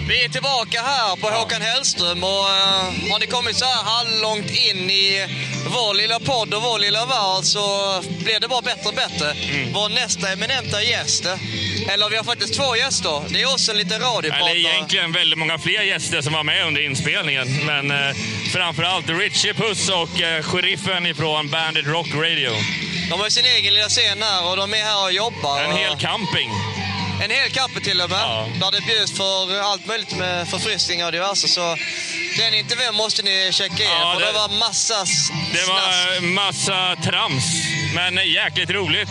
Vi är tillbaka här på Håkan Hellström och eh, har ni kommit så här halvlångt in i vår lilla podd och vår lilla värld så blir det bara bättre och bättre. Mm. Vår nästa eminenta gäst, eh, eller vi har faktiskt två gäster. Det är oss en liten radiopratare. Eller egentligen väldigt många fler gäster som var med under inspelningen. Men eh, framförallt Richie Puss och eh, sheriffen ifrån Bandit Rock Radio. De har ju sin egen lilla scen här och de är här och jobbar. En hel camping. En hel kappe till och med. Där det bjuds för allt möjligt med förfriskningar och diverse. Så den intervjun måste ni checka in Ja, för det- det var massa s- Det var massa trams, men jäkligt roligt.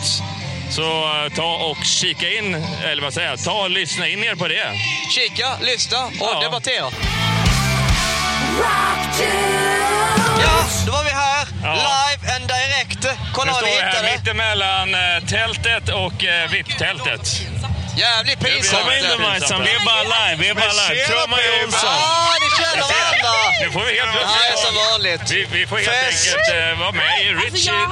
Så eh, ta och kika in, eller vad säger jag, ta och lyssna in er på det. Kika, lyssna och Ja. debattera. Ja, då var vi här. Ja. Live and direct. Kolla Nu vad står vi vi här hittade. mittemellan eh, tältet och eh, VIP-tältet. Jävligt pinsamt. Kom in då Majsan, vi är bara live, vi är bara live. baby. Olsson. Ja, ni känner varandra. Nu får vi helt Det här är plötsligt... som vanligt. Vi, vi får helt Fest. enkelt eh, vara med i Alltså Richie. jag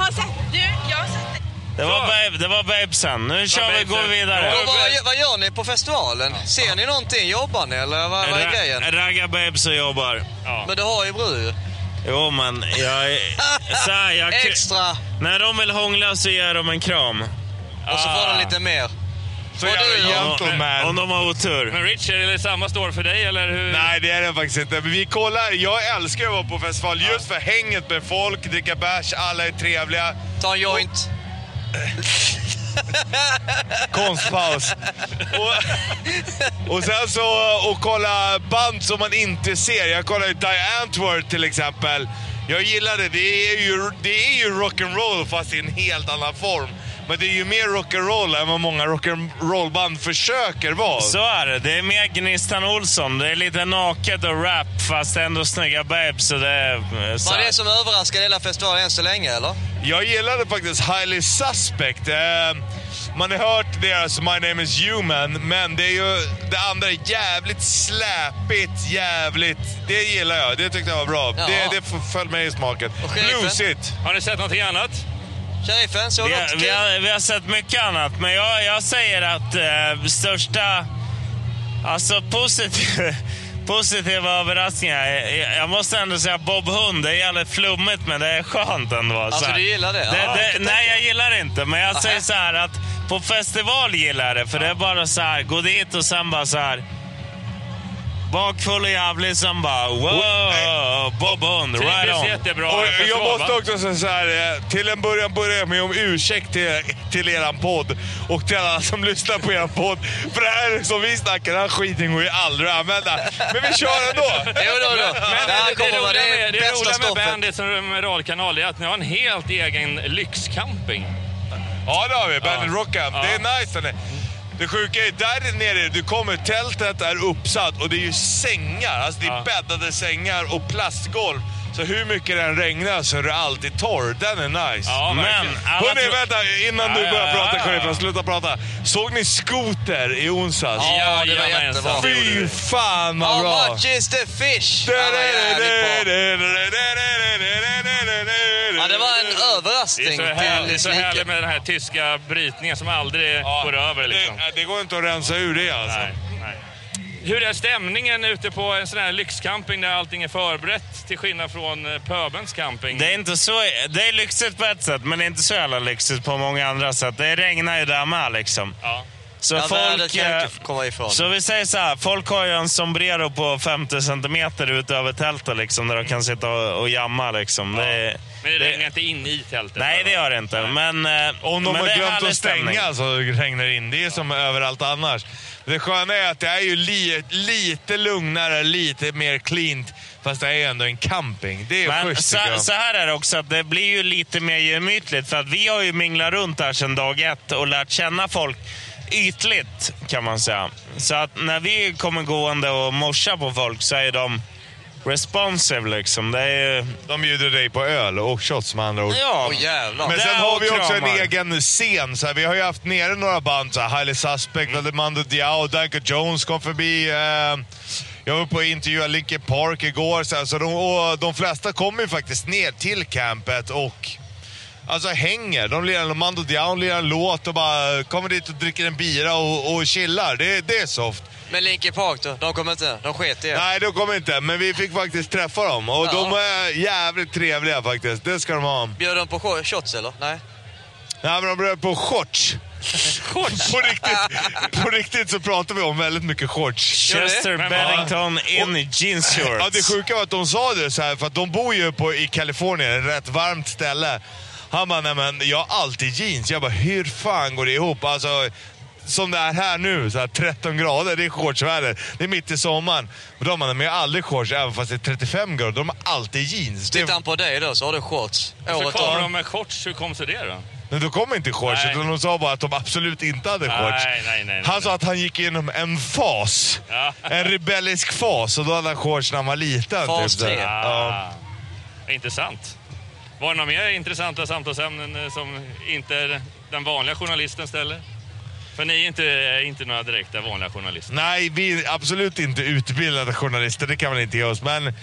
Det var, babe, det var babesen. Nu kör vi, går vi vidare. Och vad, gör- vad gör ni på festivalen? Ser ni någonting? Jobbar ni eller vad, vad är grejen? Ragga babes och jobbar. Men du har ju brud Jo, men jag... Så här, jag Extra. När de vill hångla så ger de en kram. Och så får de lite mer. Så Och du då? Om, de har otur. Men Richie, är det samma står för dig eller hur? Nej, det är det faktiskt inte. Men vi kollar. Jag älskar att vara på festival just för hänget med folk, dricka bärs, alla är trevliga. Ta en joint. Konstpaus. Och, och sen så och kolla band som man inte ser. Jag kollar ju Die Antwoord till exempel. Jag gillar det. Det är ju, det är ju rock'n'roll fast i en helt annan form. Men det är ju mer rock'n'roll än vad många rock'n'roll-band försöker vara. Så är det. Det är mer Gnistan Olsson. Det är lite naket och rap fast ändå snygga babes. Så det är, eh, Var här. det som överraskade hela festivalen än så länge eller? Jag gillade faktiskt Highly Suspect. Eh, man har hört deras My Name Is Human, men det är ju det andra är jävligt släpigt, jävligt... Det gillar jag. Det tyckte jag var bra. Ja. Det, det föll mig i smaken. Bluesigt. Har ni sett någonting annat? Sheriffen, såg Vi har, vi, har, vi har sett mycket annat, men jag, jag säger att eh, största... Alltså positiv, positiva överraskningar. Jag, jag måste ändå säga Bob Hund. Det är jävligt flummigt, men det är skönt ändå. Alltså, Så här. du gillar det? det, Ja, det jag nej, jag gillar det inte. Men jag säger så här att på festival gillar jag det. För det är bara så här, gå dit och sen bara så här... Bakfull och jävlig, sen bara wow, Bob Hund, right on. Och jag måste också säga så här, eh, till en början börjar jag med om ursäkt till, till eran podd och till alla som lyssnar på eran podd. För det här som vi snackar, den här skiten går ju aldrig att använda. Men vi kör ändå! Jo då, då. Men det, det, roliga Det är med, det bästa roliga med. Bandit som radiokanal är att ni har en helt egen lyxcamping. Ja det har vi, Bandit Rockcamp. Det är nice. Det sjuka är, där nere, du kommer, tältet är uppsatt och det är ju sängar. Alltså det är bäddade sängar och plastgolv. Så hur mycket den regnar så är det alltid torr. Den är nice. Ja, Men Hörni, tro- vänta innan Ja, du ja, börjar ja, prata ja. sheriffen, sluta prata. Såg ni Skoter i onsdags? Ja, det var jättebra. Fy fan vad How bra! much is the fish? Ja, det var det en överraskning Det är så, härligt, till så härligt med den här tyska brytningen som aldrig går över. Liksom. Det, det går inte att rensa ur det alltså. Nej. Hur är stämningen ute på en sån här lyxcamping där allting är förberett till skillnad från eh, pöbens camping? Det är, inte så, det är lyxigt på ett sätt, men det är inte så jävla lyxigt på många andra sätt. Det regnar ju där med liksom. Ja. Så Ja, folk... eh, inte komma ifrån. Så vi säger så här, folk har ju en sombrero på 50 centimeter utöver tältet liksom, där de kan sitta och, och jamma liksom. Det, är- Men det regnar inte in i tältet? nej, det gör det inte. Men, eh, Om de men har det är glömt att stänga stämning. så regnar det in. Det är som överallt annars. Det sköna är att det är ju li, lite lugnare, lite mer cleant. Fast det är ändå en camping. Det är Men schysst så, så här är det också, att det blir ju lite mer gemytligt. För att vi har ju minglat runt här sedan dag ett och lärt känna folk ytligt, kan man säga. Så att när vi kommer gående och morsar på folk så är de responsive liksom. Det är ju... De bjuder dig på öl och shots med andra ord. Ja. Åh jävlar. Men sen har vi också en kramar. egen scen. Så här, vi har ju haft nere några band, så här, Highly Suspect, mm. Mando Diao, Danko Jones kom förbi. Eh, jag var på att intervjua Linkin Park igår. Så, här, så de, och de flesta kommer ju faktiskt ner till campet och Alltså hänger. De lirar en Mando Diao, lirar en låt och bara kommer dit och dricker en bira och, och chillar. Det, det är soft. Men Linkin Park då? De kommer inte? De sket i er? Nej, de kommer inte. Men vi fick faktiskt träffa dem. Och Ja. de är jävligt trevliga faktiskt. Det ska de ha. Bjöd de på sh- shots eller? Nej? Nej, men de bjöd på shorts. på, riktigt, på riktigt så pratar vi om väldigt mycket shorts. Chester Bennington in jeans shorts. Ja, det sjuka var att de sa det så här, för att de bor ju på, i Kalifornien, ett rätt varmt ställe. Han bara, nej men jag har alltid jeans. Jag bara, hur fan går det ihop? Alltså, som det är här nu, så här 13 grader, det är shortsväder. Det är mitt i sommaren. Och de bara, men jag har aldrig shorts även fast det är 35 grader. De har alltid jeans. Det, Tittar han på dig då så har du shorts. Så Året kommer om. de med shorts, hur kom sig det då? men de kom inte shorts, utan de sa bara att de absolut inte hade shorts. nej, nej, nej, han sa att han gick igenom en fas. Ja. En rebellisk fas och då hade han shorts när han var liten. Fas typ, så här. tre. Ja. Ah, intressant. Var det några mer intressanta samtalsämnen eh, som inte den vanliga journalisten ställer? För ni är inte, inte några direkta vanliga journalister. Nej, vi är absolut inte utbildade journalister, det kan man inte ge oss. Men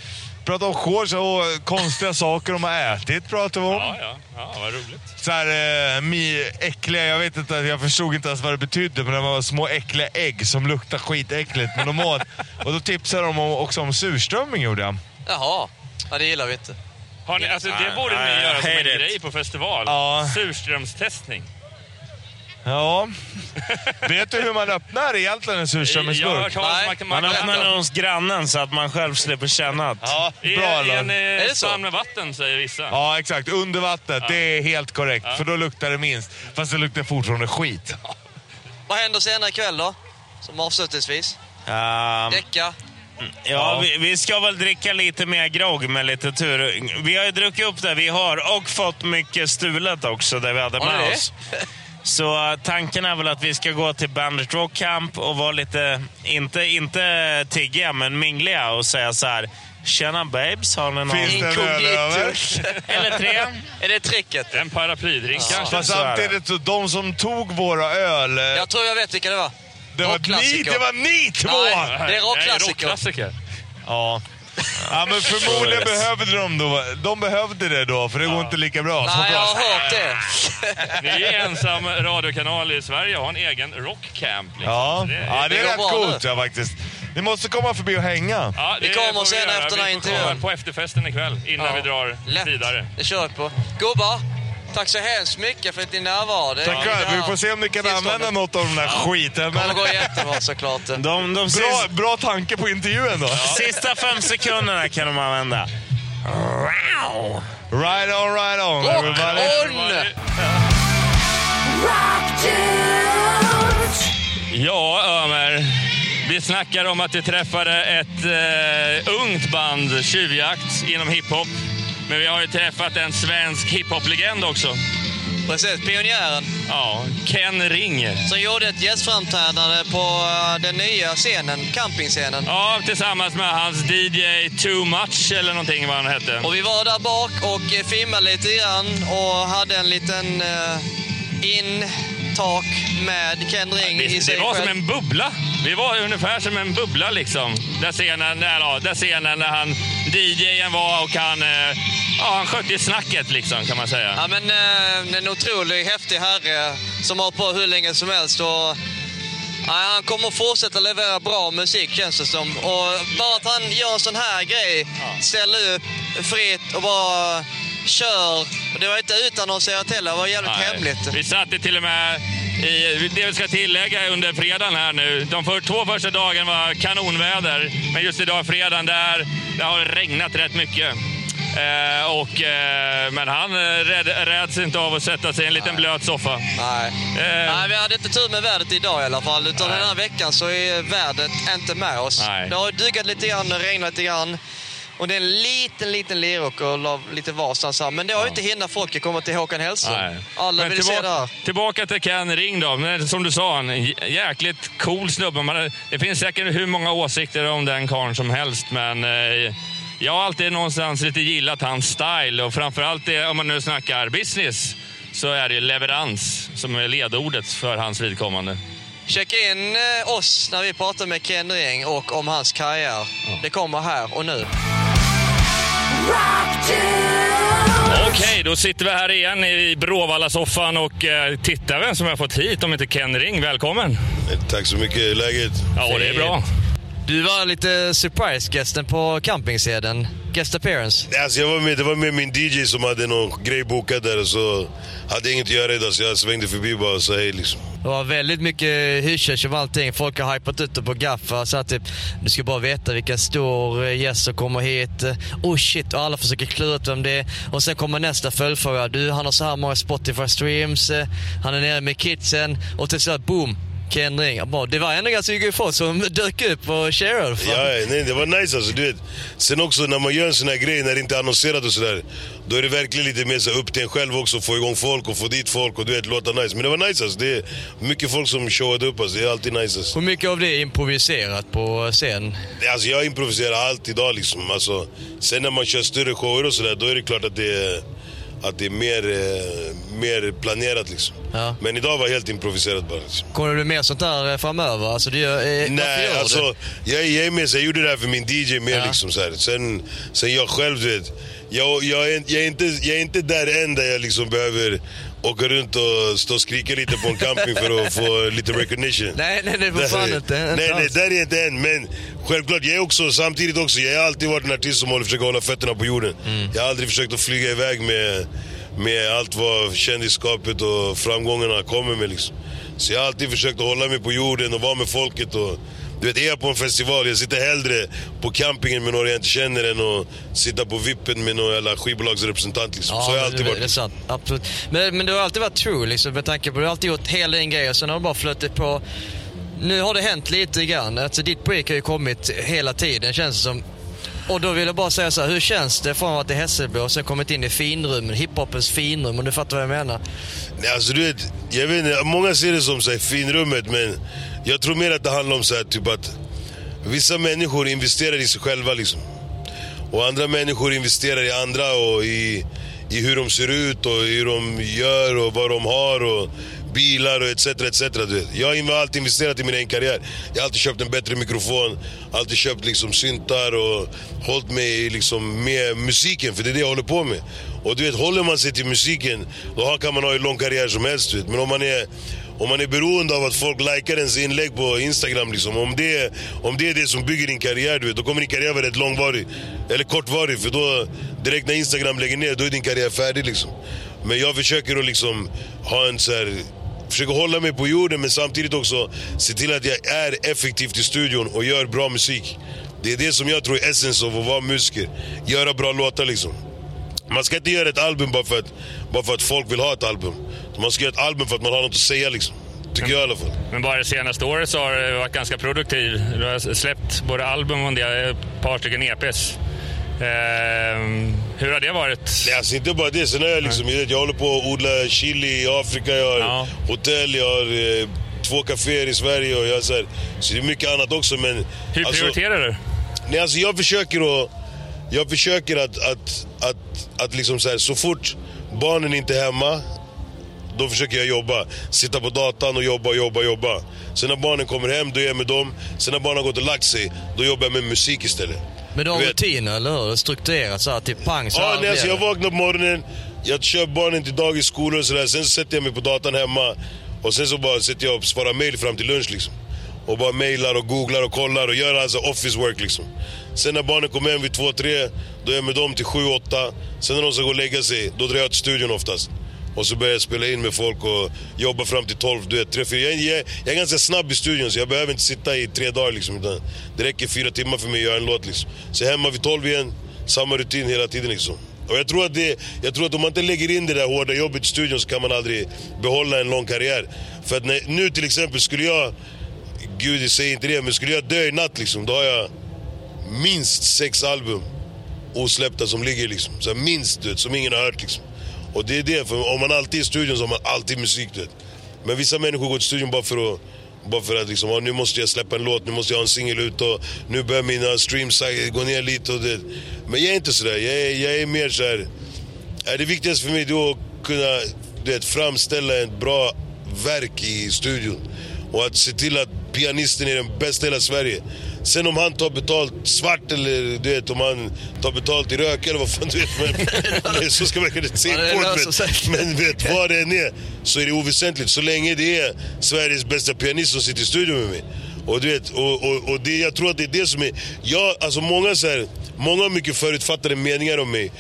prata om shorts och konstiga saker de har ätit pratar vi om. Ja, ja, ja, vad roligt. Så här, eh, mi, äckliga, jag vet inte, jag förstod inte ens vad det betydde, men det var små äckliga ägg som luktar skitäckligt. Men de åt. Och då tipsade de också om surströmming gjorde jag. Jaha. Ja, det gillar vi inte. Har ni, alltså, det borde ni göra som en grej på festival. Ja. Surströmstestning. Ja. vet du hur man öppnar egentligen en surströmmingsburk? Man öppnar den hos grannen så att man själv slipper känna det. Ja, bra I Allan. en eh, spann med vatten säger vissa. Ja, exakt. Under vattnet. Det är helt korrekt. Ja. För då luktar det minst. Fast det luktar fortfarande skit. Vad händer senare ikväll då? Som avslutningsvis? Um, Däcka? Ja, vi, vi ska väl dricka lite mer grogg med lite tur. Vi har ju druckit upp det vi har och fått mycket stulet också, det vi hade med oss. Så eh, tanken är väl att vi ska gå till Bandit Rock Camp och vara lite, inte, inte tiggiga, men mingliga och säga så här. Tjena babes, har ni någon... Finns det över? Eller tre. Är det tricket? En paraplydrink kanske? Fast samtidigt, de som tog våra öl... eh, Jag tror jag vet vilka det var. Det var ni, det var ni två! Nej, det är rockklassiker. rockklassiker. Ja. Ja, men förmodligen behövde de då, de behövde det då, för det går inte lika bra. Nej, jag har hört det. Ni är ensam radiokanal i Sverige och har en egen rockcamp. Liksom. Ja, Så ja, det är rätt coolt ja, faktiskt. Ni måste komma förbi och hänga. Ja, Vi det kommer sen göra. efter den här Vi intervjun. På efterfesten ikväll innan Ja. vi drar Lätt. vidare. Det kör vi på. Gubbar, tack så hemskt mycket för din närvaro. Det Tack själv. Vi får se om ni kan tillståndet. använda något av den där skiten. kommer Men... gå jättebra såklart. De, de Bra, sista, bra tanke på intervjun då. sista fem sekunderna kan de använda. Wow. Right on, right on everybody. Ja, Ömer. Vi snackar om att vi träffade ett eh, ungt band, Tjuvjakt, inom hiphop. Men vi har ju träffat en svensk hiphop-legend också. Precis, pionjären. Ja, Ken Ring. Som gjorde ett gästframträdande på eh, den nya scenen, campingscenen. Ja, tillsammans med hans DJ Too Much eller någonting vad han hette. Och vi var där bak och eh, filmade lite grann och hade en liten uh, intak med Ken Ring i Det, sig det var själv. som en bubbla. Vi var ungefär som en bubbla liksom. Där scenen, där, ja, där scenen när han, DJen var och han, eh, ja, han skötte snacket liksom kan man säga. Ja, men eh, en otroligt häftig herre som har på hur länge som helst. Och, ja, han kommer fortsätta leverera bra musik känns det som. Och bara att han gör en sån här grej, ställer upp fritt och bara kör. Det var inte utannonserat heller, det var jävligt Nej. hemligt. Vi satte till och med i, det vi ska tillägga under fredagen här nu. De för, två första dagarna var kanonväder, men just idag fredagen där, det har regnat rätt mycket. Eh, och, eh, men han eh, rädd, räds inte av att sätta sig i en liten blöt soffa. Nej. Eh, Nej, vi hade inte tur med vädret idag i alla fall. Utan Nej. den här veckan så är vädret inte med oss. Nej. Det har duggat lite grann, regnat lite grann. Och det är en liten, liten leråker och lite varstans här. Men det har ju inte hindrat folk att komma till Håkan Hellström. Nej. Alla Men vill se det tillbaka, här. tillbaka till Ken Ring då. Men som du sa, en jä- jäkligt cool snubbe. Man, det finns säkert hur många åsikter om den karln som helst, men eh, jag har alltid någonstans lite gillat hans style och framförallt det, om man nu snackar business så är det leverans som är ledordet för hans vidkommande. Checka in eh, oss när vi pratar med Ken Ring och om hans karriär. Det kommer här och nu. Okej, då sitter vi här igen i Bråvalla-soffan och eh, tittar vem som har fått hit, om inte Ken Ring. Välkommen! Tack så mycket. Läget? Ja, det är bra. Du var lite surprise-gästen på campingseden. Guest appearance. Alltså jag var med, det var med min DJ som hade någon grej bokad där så hade jag inget att göra idag så jag svängde förbi bara och sa hej liksom. Det var väldigt mycket hysch om allting. Folk har hypat ut det på Gaffa. Så att typ, du ska bara veta vilken stor gäst som kommer hit. Oh shit, och alla försöker klura ut vem det är. Och sen kommer nästa följdfråga. Du, han har så här många Spotify streams. eh, Han är nere med kidsen. Och till slut, boom! Ken Ring. Det var ändå ganska mycket folk som dök upp och sharade. Ja, nej, det var nice alltså. Du vet. Sen också när man gör en sån här grej när det inte är annonserat och sådär. Då är det verkligen lite mer så upp till en själv också. Få igång folk och få dit folk och du vet, låta nice. Men det var nice alltså. Det är mycket folk som showade upp alltså. Det är alltid nice alltså. Hur mycket av det är improviserat på scen? Alltså jag improviserar allt idag liksom. Alltså, sen när man kör större shower och sådär, då är det klart att det är, att det är mer, eh, mer planerat liksom. Ja. Men idag var helt improviserat bara. Liksom. Kommer det bli mer sånt där eh, framöver? Alltså, du eh, varför Nej, gör du? alltså jag, jag är med, så jag gjorde det här för min DJ mer Ja. liksom så här. Sen, sen jag själv, du vet. Jag, jag, är, jag, är inte, jag är inte där än där jag liksom behöver åka runt och stå och skrika lite på en camping för att få lite recognition. Nej, nej, nej, för fan inte. Nej, nej, där är inte än. Men självklart, jag är också, samtidigt också, jag har alltid varit en artist som håller, försöker hålla fötterna på jorden. Mm. Jag har aldrig försökt att flyga iväg med, med allt vad kändisskapet och framgångarna kommer med liksom. Så jag har alltid försökt att hålla mig på jorden och vara med folket och du vet, är jag på en festival, jag sitter hellre på campingen med några jag inte känner än att sitta på vippen med någon jävla skivbolagsrepresentant liksom. Så har jag alltid det, varit. Det är sant, absolut. Men, men du har alltid varit true liksom, med tanke på du har alltid gjort hela din grej och sen har du bara flötit på. Nu har det hänt lite grann. Alltså, ditt break har ju kommit hela tiden känns det som. Och då vill jag bara säga så här, hur känns det från att vara i Hässelby och sen kommit in i finrummen, hiphopens finrum, om du fattar vad jag menar? Nej, alltså du vet, jag vet inte, många ser det som så här, finrummet men jag tror mer att det handlar om så här, typ att vissa människor investerar i sig själva liksom. Och andra människor investerar i andra och i, i hur de ser ut och hur de gör och vad de har och bilar och etc. etc du vet. Jag har alltid investerat i min egen karriär. Jag har alltid köpt en bättre mikrofon, alltid köpt liksom syntar och hållit mig liksom med musiken för det är det jag håller på med. Och du vet, håller man sig till musiken då kan man ha en lång karriär som helst. Du vet. Men om man är om man är beroende av att folk likar ens inlägg på Instagram, liksom, om, det, om det är det som bygger din karriär, du vet, då kommer din karriär vara rätt långvarig. Eller kortvarig, för då direkt när Instagram lägger ner, då är din karriär färdig. Liksom. Men jag försöker att liksom ha en så här, försöker hålla mig på jorden men samtidigt också se till att jag är effektiv i studion och gör bra musik. Det är det som jag tror är essens av att vara musiker. Göra bra låtar liksom. Man ska inte göra ett album bara för, att, bara för att folk vill ha ett album. Man ska göra ett album för att man har något att säga liksom. Tycker jag i alla fall. Men bara det senaste året så har du varit ganska produktiv. Du har släppt både album och ett par stycken EPs. Ehm, hur har det varit? Nej, alltså inte bara det. Sen har jag liksom, jag, håller på att odla chili i Afrika, jag har hotell, jag har eh, två kaféer i Sverige och jag så, här, så det är mycket annat också. Men, Hur prioriterar du? Nej, alltså jag försöker att... Jag försöker att, att, att, att liksom så, här, så fort barnen inte är hemma, då försöker jag jobba. Sitta på datan och jobba, jobba, jobba. Sen när barnen kommer hem, då är jag med dem. Sen när barnen har gått och lagt sig, då jobbar jag med musik istället. Men du har rutiner, eller hur? Strukturerat så här, typ pang så Ja, nej, alltså jag vaknar på morgonen, jag kör barnen till dagis, skolor och sådär. Sen så sätter jag mig på datan hemma och sen så bara sitter jag och svarar mail fram till lunch liksom. Och bara mailar och googlar och kollar och gör alltså office work liksom. Sen när barnen kommer hem vid två, tre, då är jag med dem till sju, åtta. Sen när de ska gå och lägga sig, då drar jag till studion oftast. Och så börjar jag spela in med folk och jobba fram till 12, du vet, tre, fyra. Jag, jag, jag är ganska snabb i studion så jag behöver inte sitta i tre dagar liksom. Utan det räcker fyra timmar för mig att göra en låt liksom. Så jag är hemma vid 12 igen, samma rutin hela tiden liksom. Och jag tror, att det, jag tror att om man inte lägger in det där hårda jobbet i studion så kan man aldrig behålla en lång karriär. För att när, nu till exempel skulle jag, gud jag säger inte det, men skulle jag dö i natt liksom, då har jag minst sex album osläppta som ligger liksom. Så minst, du vet, som ingen har hört liksom. Och det är det, för om man alltid är i studion så har man alltid musik vet. Men vissa människor går till studion bara för att bara för att liksom, ah, nu måste jag släppa en låt, nu måste jag ha en singel ut och nu börjar mina streams gå ner lite och det. Men jag är inte sådär, jag är, jag är mer såhär, är det viktigaste för mig då att kunna du vet, framställa ett bra verk i studion. Och att se till att pianisten är den bästa i hela Sverige. Sen om han tar betalt svart eller du vet om han tar betalt i rök eller vad fan du vet. Men, så ska man kunna se på men vet vad det än är så är det oväsentligt. Så länge det är Sveriges bästa pianist som sitter i studion med mig. Och du vet, och, och, och det, jag tror att det är det som är... Jag, alltså många, så här, många har mycket förutfattade meningar om mig.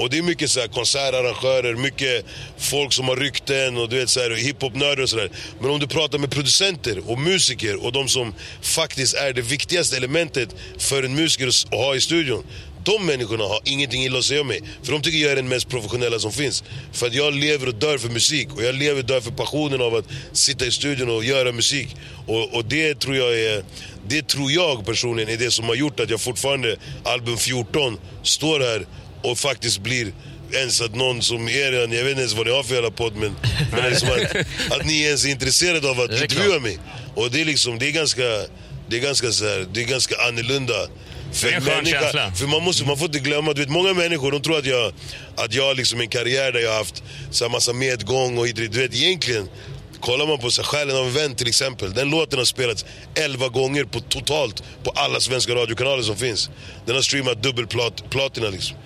Och det är mycket så här konsertarrangörer, mycket folk som har rykten och du vet så här hiphopnördar och sådär. Men om du pratar med producenter och musiker och de som faktiskt är det viktigaste elementet för en musiker att ha i studion. De människorna har ingenting illa att säga om mig. För de tycker jag är den mest professionella som finns. För att jag lever och dör för musik. Och jag lever och dör för passionen av att sitta i studion och göra musik. Och, och det tror jag är... Det tror jag personligen är det som har gjort att jag fortfarande, album 14, står här och faktiskt blir ens att någon som er, jag vet inte ens vad ni har för jävla podd men, men liksom att, att ni ens är intresserade av att intervjua mig. Och det är liksom, det är ganska, det är ganska så här, det är ganska annorlunda. För, Det är en skön människa- känsla. för man, måste, man får inte glömma, du vet många människor de tror att jag, att jag har liksom en karriär där jag har haft så här massa medgång och. Du vet egentligen, kollar man på så Själen av en vän till exempel. Den låten har spelats 11 gånger på, totalt på alla svenska radiokanaler som finns. Den har streamat dubbelplatina liksom.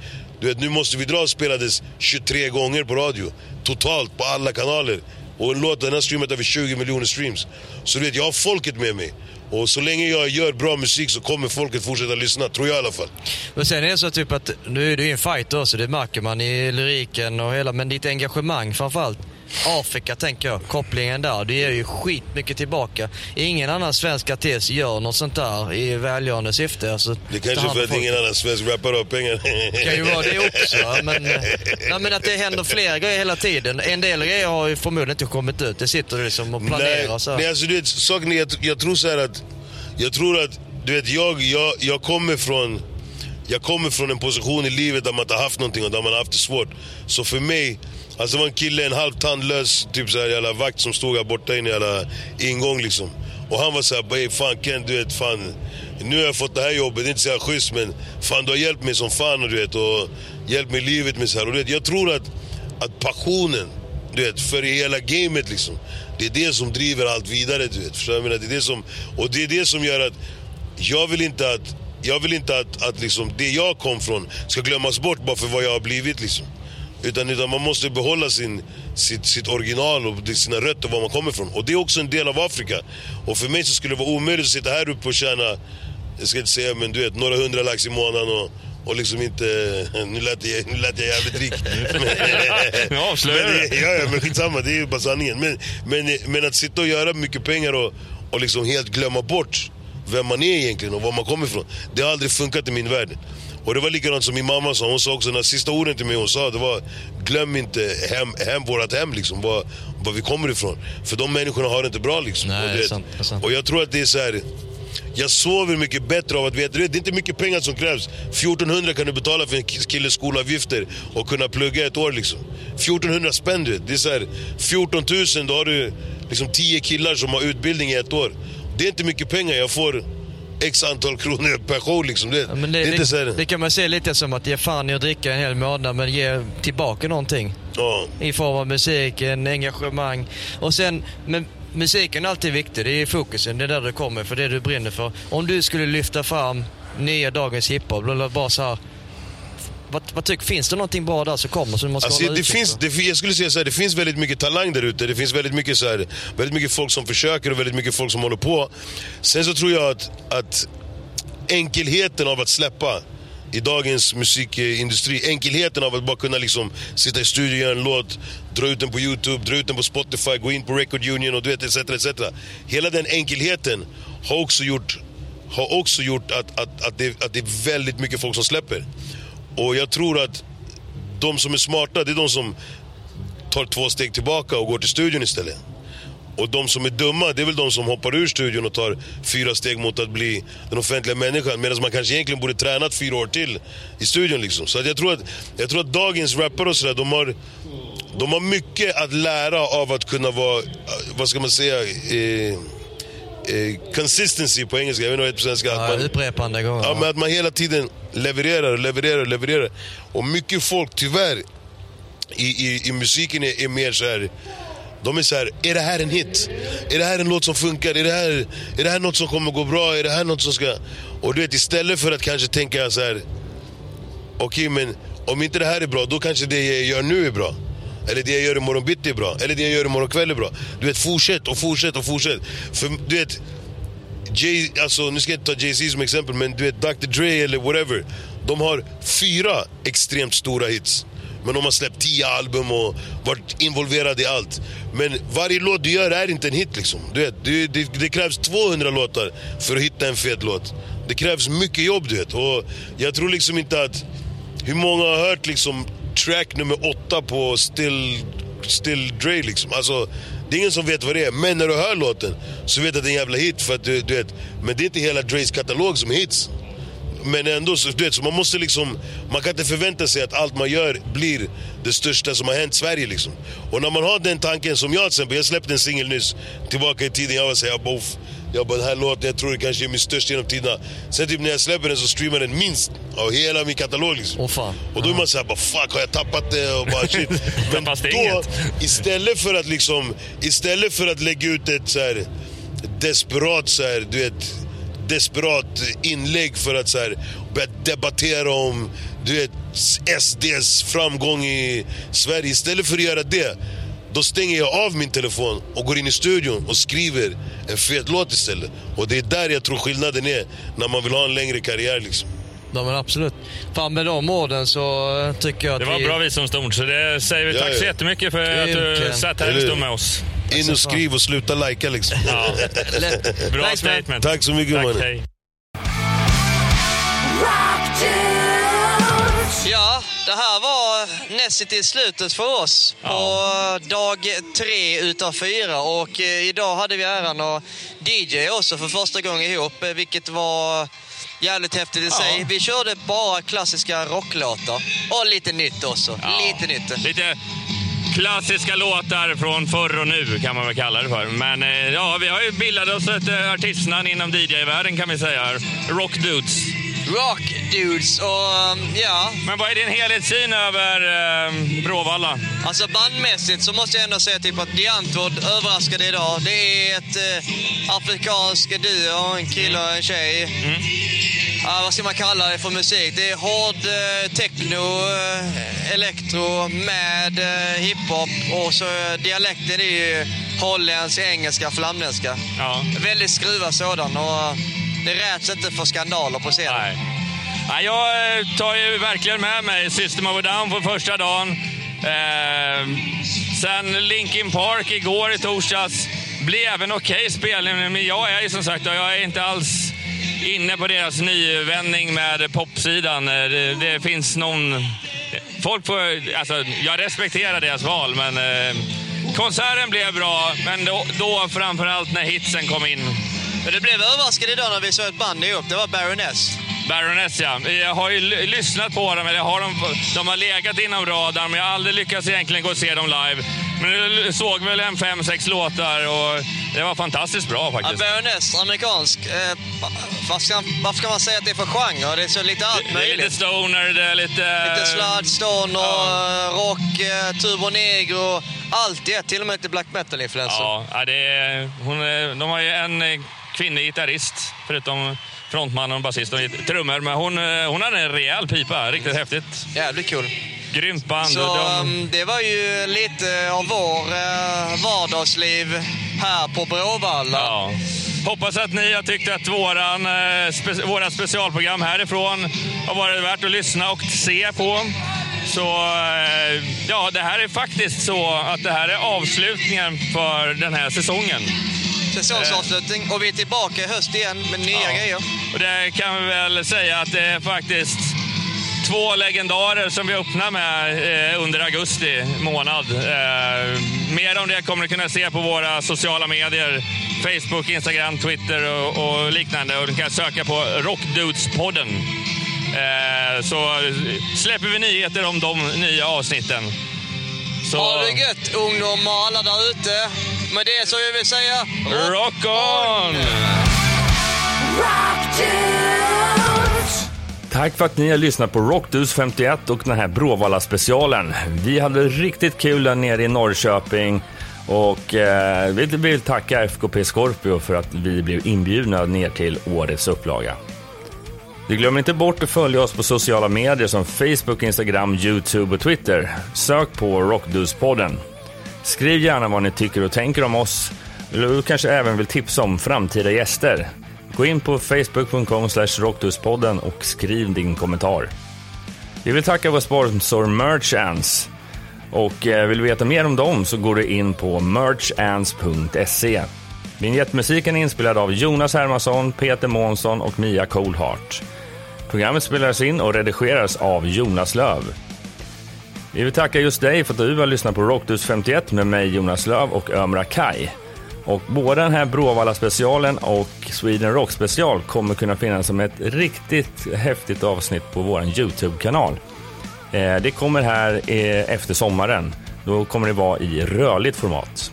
Du vet, nu måste vi dra spelades 23 gånger på radio. Totalt på alla kanaler. Och en låt den har streamat över 20 miljoner streams. Så du vet, jag har folket med mig. Och så länge jag gör bra musik så kommer folket fortsätta lyssna, tror jag i alla fall. Men sen är det så typ att nu är du en fighter också, det märker man i lyriken och hela, men ditt engagemang framförallt. Afrika tänker jag, kopplingen där, det ger ju skitmycket tillbaka. Ingen annan svensk artist gör något sånt där i välgörande syfte. Alltså, Det kanske hand för att folk. ingen annan svensk rappare har pengar. Det kan ju vara det också, men, nej, men att det händer fler grejer hela tiden. En del grejer har ju förmodligen inte kommit ut, det sitter du liksom och planerar Nej, så. här. nej alltså du vet, saken är, jag, jag tror så att, jag tror att, du vet jag, jag, jag kommer från, jag kommer från en position i livet där man inte har haft någonting och där man har haft det svårt. Så för mig, alltså det var en kille, en halvt tandlös typ så här jävla vakt som stod här borta inne i jävla ingång liksom. Och han var såhär, bara, fan Ken du vet, fan, nu har jag fått det här jobbet, det är inte så här schysst men fan du har hjälpt mig som fan och du vet, och hjälpt mig i livet med så här. Och du vet, jag tror att, att passionen, du vet, för hela gamet liksom. Det är det som driver allt vidare, du vet. Förstår du jag menar? Det är det som, och det är det som gör att jag vill inte att, jag vill inte att, att liksom det jag kom från ska glömmas bort bara för vad jag har blivit liksom. Utan, utan man måste behålla sin, sitt, sitt original och sina rötter, var man kommer ifrån. Och det är också en del av Afrika. Och för mig så skulle det vara omöjligt att sitta här uppe och tjäna, jag ska inte säga men du vet, några hundra lax i månaden och, och liksom inte, nu lät jag, nu lät jag jävligt rik. Nu avslöjar du. Ja, ja, men skitsamma, det är ju bara sanningen. Men, men, men att sitta och göra mycket pengar och, och liksom helt glömma bort vem man är egentligen och var man kommer ifrån. Det har aldrig funkat i min värld. Och det var likadant som min mamma sa, hon sa också, de sista orden till mig hon sa, det var glöm inte hem, hem vårat hem liksom, var, var vi kommer ifrån. För de människorna har det inte bra liksom. Nej, och, det sant, det och jag tror att det är så här. Jag sover mycket bättre av att veta, du vet, det är inte mycket pengar som krävs. 1400 kan du betala för en killes skolavgifter och kunna plugga ett år liksom. 1400 spänn du. Det är så här, 14 000 då har du liksom 10 killar som har utbildning i ett år. Det är inte mycket pengar, jag får x antal kronor per show liksom. Det, Ja, det, det, är inte så det, det kan man se lite som att ge fan i att dricka en hel månad men ge tillbaka någonting. Ja. I form av musiken, engagemang. Och sen, men musiken är alltid viktig. Det är fokusen, det är där du kommer för det du brinner för. Om du skulle lyfta fram nya dagens hiphop, eller bara så här. Vad, vad tycker, finns det någonting bra där som kommer som man ska Alltså, hålla det finns, det, jag skulle säga så här, det finns väldigt mycket talang där ute. Det finns väldigt mycket, så här, väldigt mycket folk som försöker och väldigt mycket folk som håller på. Sen så tror jag att, att enkelheten av att släppa i dagens musikindustri, enkelheten av att bara kunna liksom sitta i studion, göra en låt, dra ut den på Youtube, dra ut den på Spotify, gå in på Record Union och du vet etc. etc. Hela den enkelheten har också gjort, har också gjort att, att, att, det, att det är väldigt mycket folk som släpper. Och jag tror att de som är smarta, det är de som tar två steg tillbaka och går till studion istället. Och de som är dumma, det är väl de som hoppar ur studion och tar fyra steg mot att bli den offentliga människan. Medan man kanske egentligen borde tränat fyra år till i studion liksom. Så att jag, tror att, jag tror att dagens rappare och sådär, de har, de har mycket att lära av att kunna vara, vad ska man säga, eh, consistency på engelska, jag vet inte vad det heter på svenska. att Ja, man- upprepande gånger. Ja, men att man hela tiden levererar och levererar och levererar. Och mycket folk, tyvärr, i, i, i musiken är, är mer så här. De är så här, är det här en hit? Är det här en låt som funkar? Är det här, är det här något som kommer gå bra? Är det här något som ska... Och du vet, istället för att kanske tänka så här, okej men om inte det här är bra, då kanske det jag gör nu är bra. Eller det jag gör imorgon bitti är bra. Eller det jag gör imorgon kväll är bra. Du vet, fortsätt och fortsätt och fortsätt. För du vet, Jay, alltså, nu ska jag inte ta Jay-Z som exempel, men du vet Dr Dre eller whatever. De har fyra extremt stora hits. Men de har släppt tio album och varit involverade i allt. Men varje låt du gör är inte en hit liksom. Du vet, det, det, det krävs 200 låtar för att hitta en fet låt. Det krävs mycket jobb du vet. Och jag tror liksom inte att... Hur många har hört liksom track nummer åtta på Still, Still Dre liksom? Alltså, det är ingen som vet vad det är. Men när du hör låten så vet du att det är en jävla hit. För att du, du vet, men det är inte hela Dres katalog som är hits. Men ändå, så, du vet, så man måste liksom, man kan inte förvänta sig att allt man gör blir det största som har hänt Sverige liksom. Och när man har den tanken som jag till exempel, jag släppte en singel nyss, tillbaka i tiden, jag var såhär, jag bara, den här låten, jag tror det kanske är min största genom tiderna. Sen typ när jag släpper den så streamar den minst av hela min katalog liksom. Och då är man såhär, bara fuck har jag tappat det? Och bara shit. Men då, inget? istället för att liksom, istället för att lägga ut ett så här desperat så här, du vet, desperat inlägg för att så här, börja debattera om du vet, SDs framgång i Sverige. Istället för att göra det, då stänger jag av min telefon och går in i studion och skriver en fet låt istället. Och det är där jag tror skillnaden är när man vill ha en längre karriär liksom. Ja, men absolut. Fan, med de orden så eh, tycker jag att Det var vi... bra visdomsord, så det säger vi Ja, tack så ja. jättemycket för att Grymt, du satt här en stund med oss. In och skriv och sluta likea liksom. Ja. Bra Thanks, man. statement. Tack så mycket Tack, Ja, det här var nästan till slutet för oss på dag tre utav fyra. Och eh, idag hade vi äran att DJ också för första gången ihop, eh, vilket var jävligt häftigt i sig. Vi körde bara klassiska rocklåtar och lite nytt också. Lite nytt. Lite klassiska låtar från förr och nu kan man väl kalla det för. Men eh, ja, vi har ju bildat oss ett artistnamn inom DJ-världen kan vi säga. Rock Dudes. Rock Dudes och um, ja. Men vad är din helhetssyn över eh, Bråvalla? Alltså bandmässigt så måste jag ändå säga typ att The Antwoord överraskade idag. Det är ett eh, afrikansk duo, en kille och en tjej. Ja, vad ska man kalla det för musik? Det är hård eh, techno, eh, elektro med eh, hiphop och så eh, dialekten är ju holländsk, engelska, flamländska. Ja. Väldigt skruvad sådan och det räds inte för skandaler på scenen. Nej. Nej, jag eh, tar ju verkligen med mig System of a Down på första dagen. Eh, sen Linkin Park igår i torsdags. Blev en okej spelning, men jag är ju som sagt jag är inte alls inne på deras nyvändning med popsidan. Eh, det, det finns någon... Folk får... Alltså, jag respekterar deras val, men eh, konserten blev bra. Men då, då framförallt när hitsen kom in. Men det blev överraskande idag när vi såg ett band ihop. Det var Baroness. Baroness ja. Jag har ju lyssnat på dem, eller har de, de har legat inom radarn, men jag har aldrig lyckats egentligen gå och se dem live. Men jag såg väl en fem, sex låtar och det var fantastiskt bra Ja, faktiskt. Baroness, amerikansk. Eh, varför, ska, varför ska man säga att det är för genre? Det är så lite allt Det är möjligt. lite stoner, det är lite... Lite sludge, stoner, eh, rock, eh, turbo negro. Allt det. Till och med lite black metal-influenser. Ja, ja, det är, hon, de har ju en eh, kvinnlig gitarrist, förutom frontmannen och basisten och trummor. Men hon, eh, hon hade en rejäl pipa, riktigt häftigt. Jävligt kul. Grymt band. Så de, um, det var ju lite av vår uh, vardagsliv här på Bråvalla. Ja. Hoppas att ni har tyckt att våran, eh, spe, våra specialprogram härifrån har varit värt att lyssna och se på. Så eh, ja, det här är faktiskt så att det här är avslutningen för den här säsongen. Säsongsavslutning. Och vi är tillbaka i höst igen med nya Ja. grejer. Och det kan vi väl säga att det är faktiskt två legendarer som vi öppnar med eh, under augusti månad. Eh, mer om det kommer ni kunna se på våra sociala medier. Facebook, Instagram, Twitter och, liknande. Och du kan söka på Rockdudespodden. Eh, så släpper vi nyheter om de nya avsnitten. Så, Ha det gött ungdomar alla där ute. Med det så vill vi säga... Rock on! Tack för att ni har lyssnat på Rockdus 51 och den här Bråvalla specialen. Vi hade riktigt kul där nere i Norrköping Och eh, vi vill tacka FKP Scorpio för att vi blev inbjudna ner till årets upplaga. Du glömmer inte bort att följa oss på sociala medier som Facebook, Instagram, Youtube och Twitter. Sök på Rockdudespodden. Skriv gärna vad ni tycker och tänker om oss. Eller du kanske även vill tipsa om framtida gäster. Gå in på facebook.com rockduspodden och skriv din kommentar. Vi vill tacka vår sponsor Merchants. Och eh, vill du veta mer om dem så går du in på merchants.se. Vignettmusiken är inspelad av Jonas Hermansson, Peter Månsson och Mia Coldheart. Programmet spelas in och redigeras av Jonas Löv. Vi vill tacka just dig för att du har lyssnat på Rockdus 51 med mig Jonas Löv och Ömra Kai. Och både den här Bråvalla specialen och Sweden Rock special kommer kunna finnas som ett riktigt häftigt avsnitt på vår Youtube-kanal. Eh, det kommer här eh, efter sommaren. Då kommer det vara i rörligt format.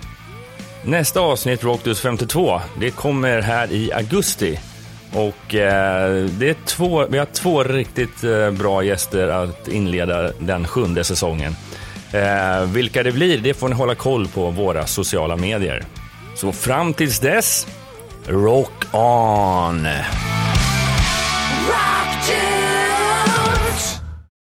Nästa avsnitt, Rockdus 52, det kommer här i augusti. Och eh, det är två, vi har två riktigt eh, bra gäster att inleda den sjunde säsongen. Eh, vilka det blir, det får ni hålla koll på våra sociala medier. Så fram tills dess, rock on!